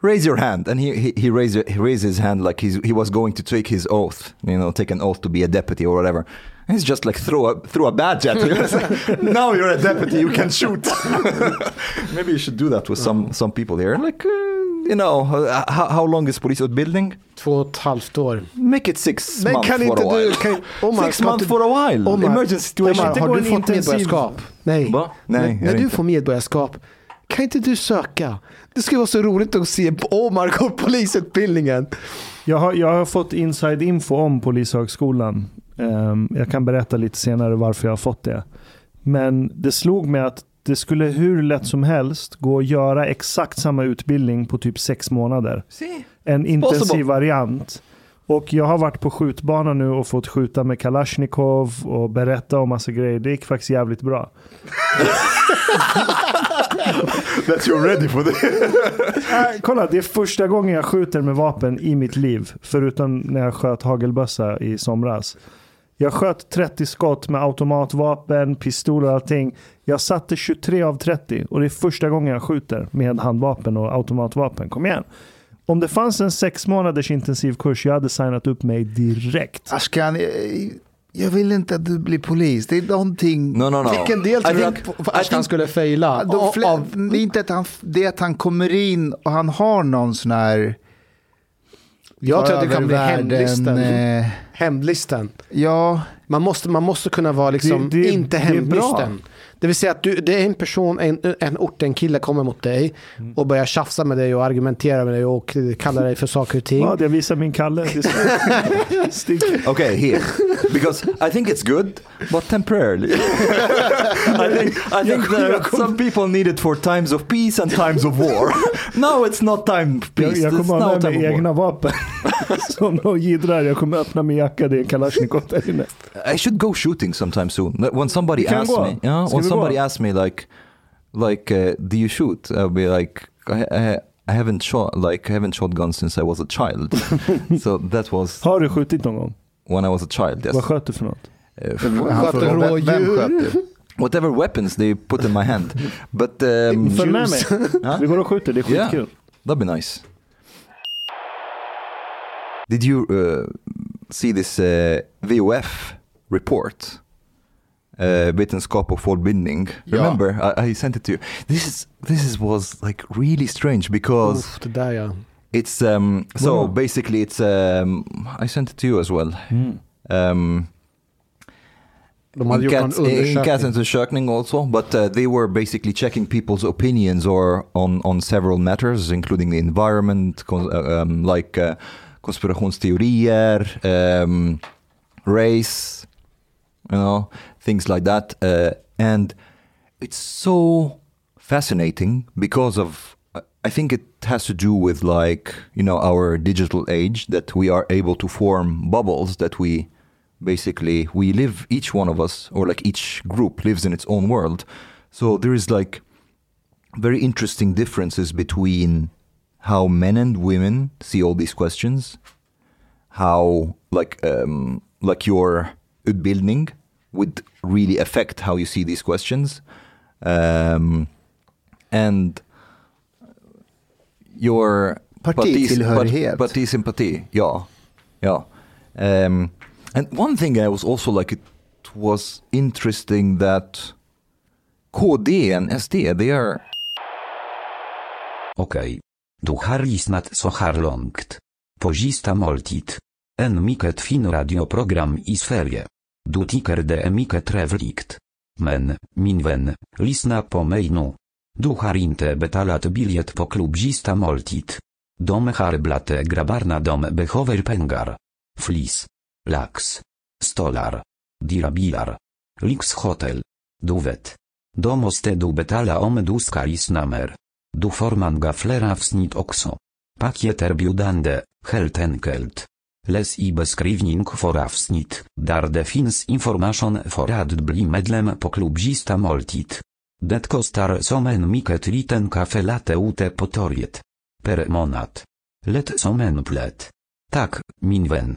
raise your hand, and he he, he raised he raised his hand like he's, he was going to take his oath, you know, take an oath to be a deputy or whatever. And he's just like throw a throw a badge at. [LAUGHS] It's like, now you're a deputy, you can shoot. [LAUGHS] Maybe you should do that with some some people here. Like uh, you know, uh, how, how long is polisutbildning? Två och ett halvt år. Make it six Men months kan for inte a while. du... Kan, Omar, six months for a while. Omar, Emergency situation. Omar, har du fått intensiv- medborgarskap? Nej. Va? Nej, när du inte. får medborgarskap, kan inte du söka? Det skulle vara så roligt att se Omar gå polisutbildningen. Jag har, jag har fått inside info om Polishögskolan. Ehm, jag kan berätta lite senare varför jag har fått det. Men det slog mig att det skulle hur lätt som helst gå att göra exakt samma utbildning på typ sex månader. See? En intensiv possible. variant. Och jag har varit på skjutbanan nu och fått skjuta med Kalashnikov och berätta om massa grejer. Det gick faktiskt jävligt bra. [LAUGHS] That you're ready for this. Äh, kolla, det är första gången jag skjuter med vapen i mitt liv. Förutom när jag sköt hagelbössa i somras. Jag sköt 30 skott med automatvapen, pistol och allting. Jag satte 23 av 30 och det är första gången jag skjuter med handvapen och automatvapen. Kom igen. Om det fanns en sex månaders intensivkurs, jag hade signat upp mig direkt. Ashkan, jag, jag vill inte att du blir polis. Det är någonting... No, no, no. Vilken del tror du att Ashkan skulle av- det är inte att han, det är att han kommer in och han har någon sån här... jag tror att det kan bli övervärlden, Hemlisten. Ja, Man måste, man måste kunna vara liksom Det- det- inte hemlysten. Det vill säga att du, det är en person, en, en ort, en kille kommer mot dig och börjar tjafsa med dig och argumentera med dig och kallar dig för saker och ting. Ja, jag visar min Kalle. Det är- [LAUGHS] Stick. Okay, here. Because I think it's good, but temporarily. [LAUGHS] I think, I think that some people need it for times of peace and times of war. [LAUGHS] no, it's not time of Jag, peace. jag it's kommer ha now med time mig egna vapen. Som någon jiddrar. Jag kommer öppna min jacka, det är en Kalashnikov där inne. I should go shooting sometime soon. When somebody asks gå. me, yeah, somebody asks me like, like, uh, do you shoot? I'll be like, I, I, I haven't shot, like, I haven't shot guns since I was a child. [LAUGHS] so that was Har du skjutit någon gång? when I was a child. Yes. Vad sköt du för något? Han Sköt vem, rådjur? du? whatever weapons they put in my hand. But um, [LAUGHS] Följ med mig. [LAUGHS] Vi går och skjuter, det är skitkul. That'd be nice. Did you uh, see this uh, VOF report? Uh, vetenskap och folkbildning. Ja. Remember, I, I sent it to you. This is this is was like really strange because Uff, det där ja. it's um so Wow. basically it's um I sent it to you as well. Mm. Um, De hade gjort en Enkäts- undersökning. also, but uh, they were basically checking people's opinions or on, on several matters, including the environment, uh, um, like uh, konspirationsteorier, um, race, you know, things like that. Uh, and it's so fascinating because of, I think it has to do with like, you know, our digital age that we are able to form bubbles that we basically we live each one of us or like each group lives in its own world so there is like very interesting differences between how men and women see all these questions how like um like your utbildning would really affect how you see these questions um and your Partitillhörighet. part- partisympati ja ja um, and one thing I was also like it was interesting that KD and SD they are Okej. Du har lyssnat så här långt. På sista måltid. En mycket fin radioprogram i Sverige. Du tycker det är mycket trevligt. Men, min vän, lyssna på mig nu. Du har inte betalat biljett på klubb moltit. måltid. De har dom grabbarna de behöver pengar. Flis. Lax. Stolar. Dirabilar. Lyxhotel. Du vet. Domostedu måste du betala om du ska lyssna mer. Du får gaflera wsnit avsnitt också. biudande, heltenkelt. Les ibes scrivning for avsnit, dar defines information for ad bli medlem po klubzista moltit. Detko star somen miket liten kafe late ute potoriet. Per monat. Let somen plet. Tak, minwen.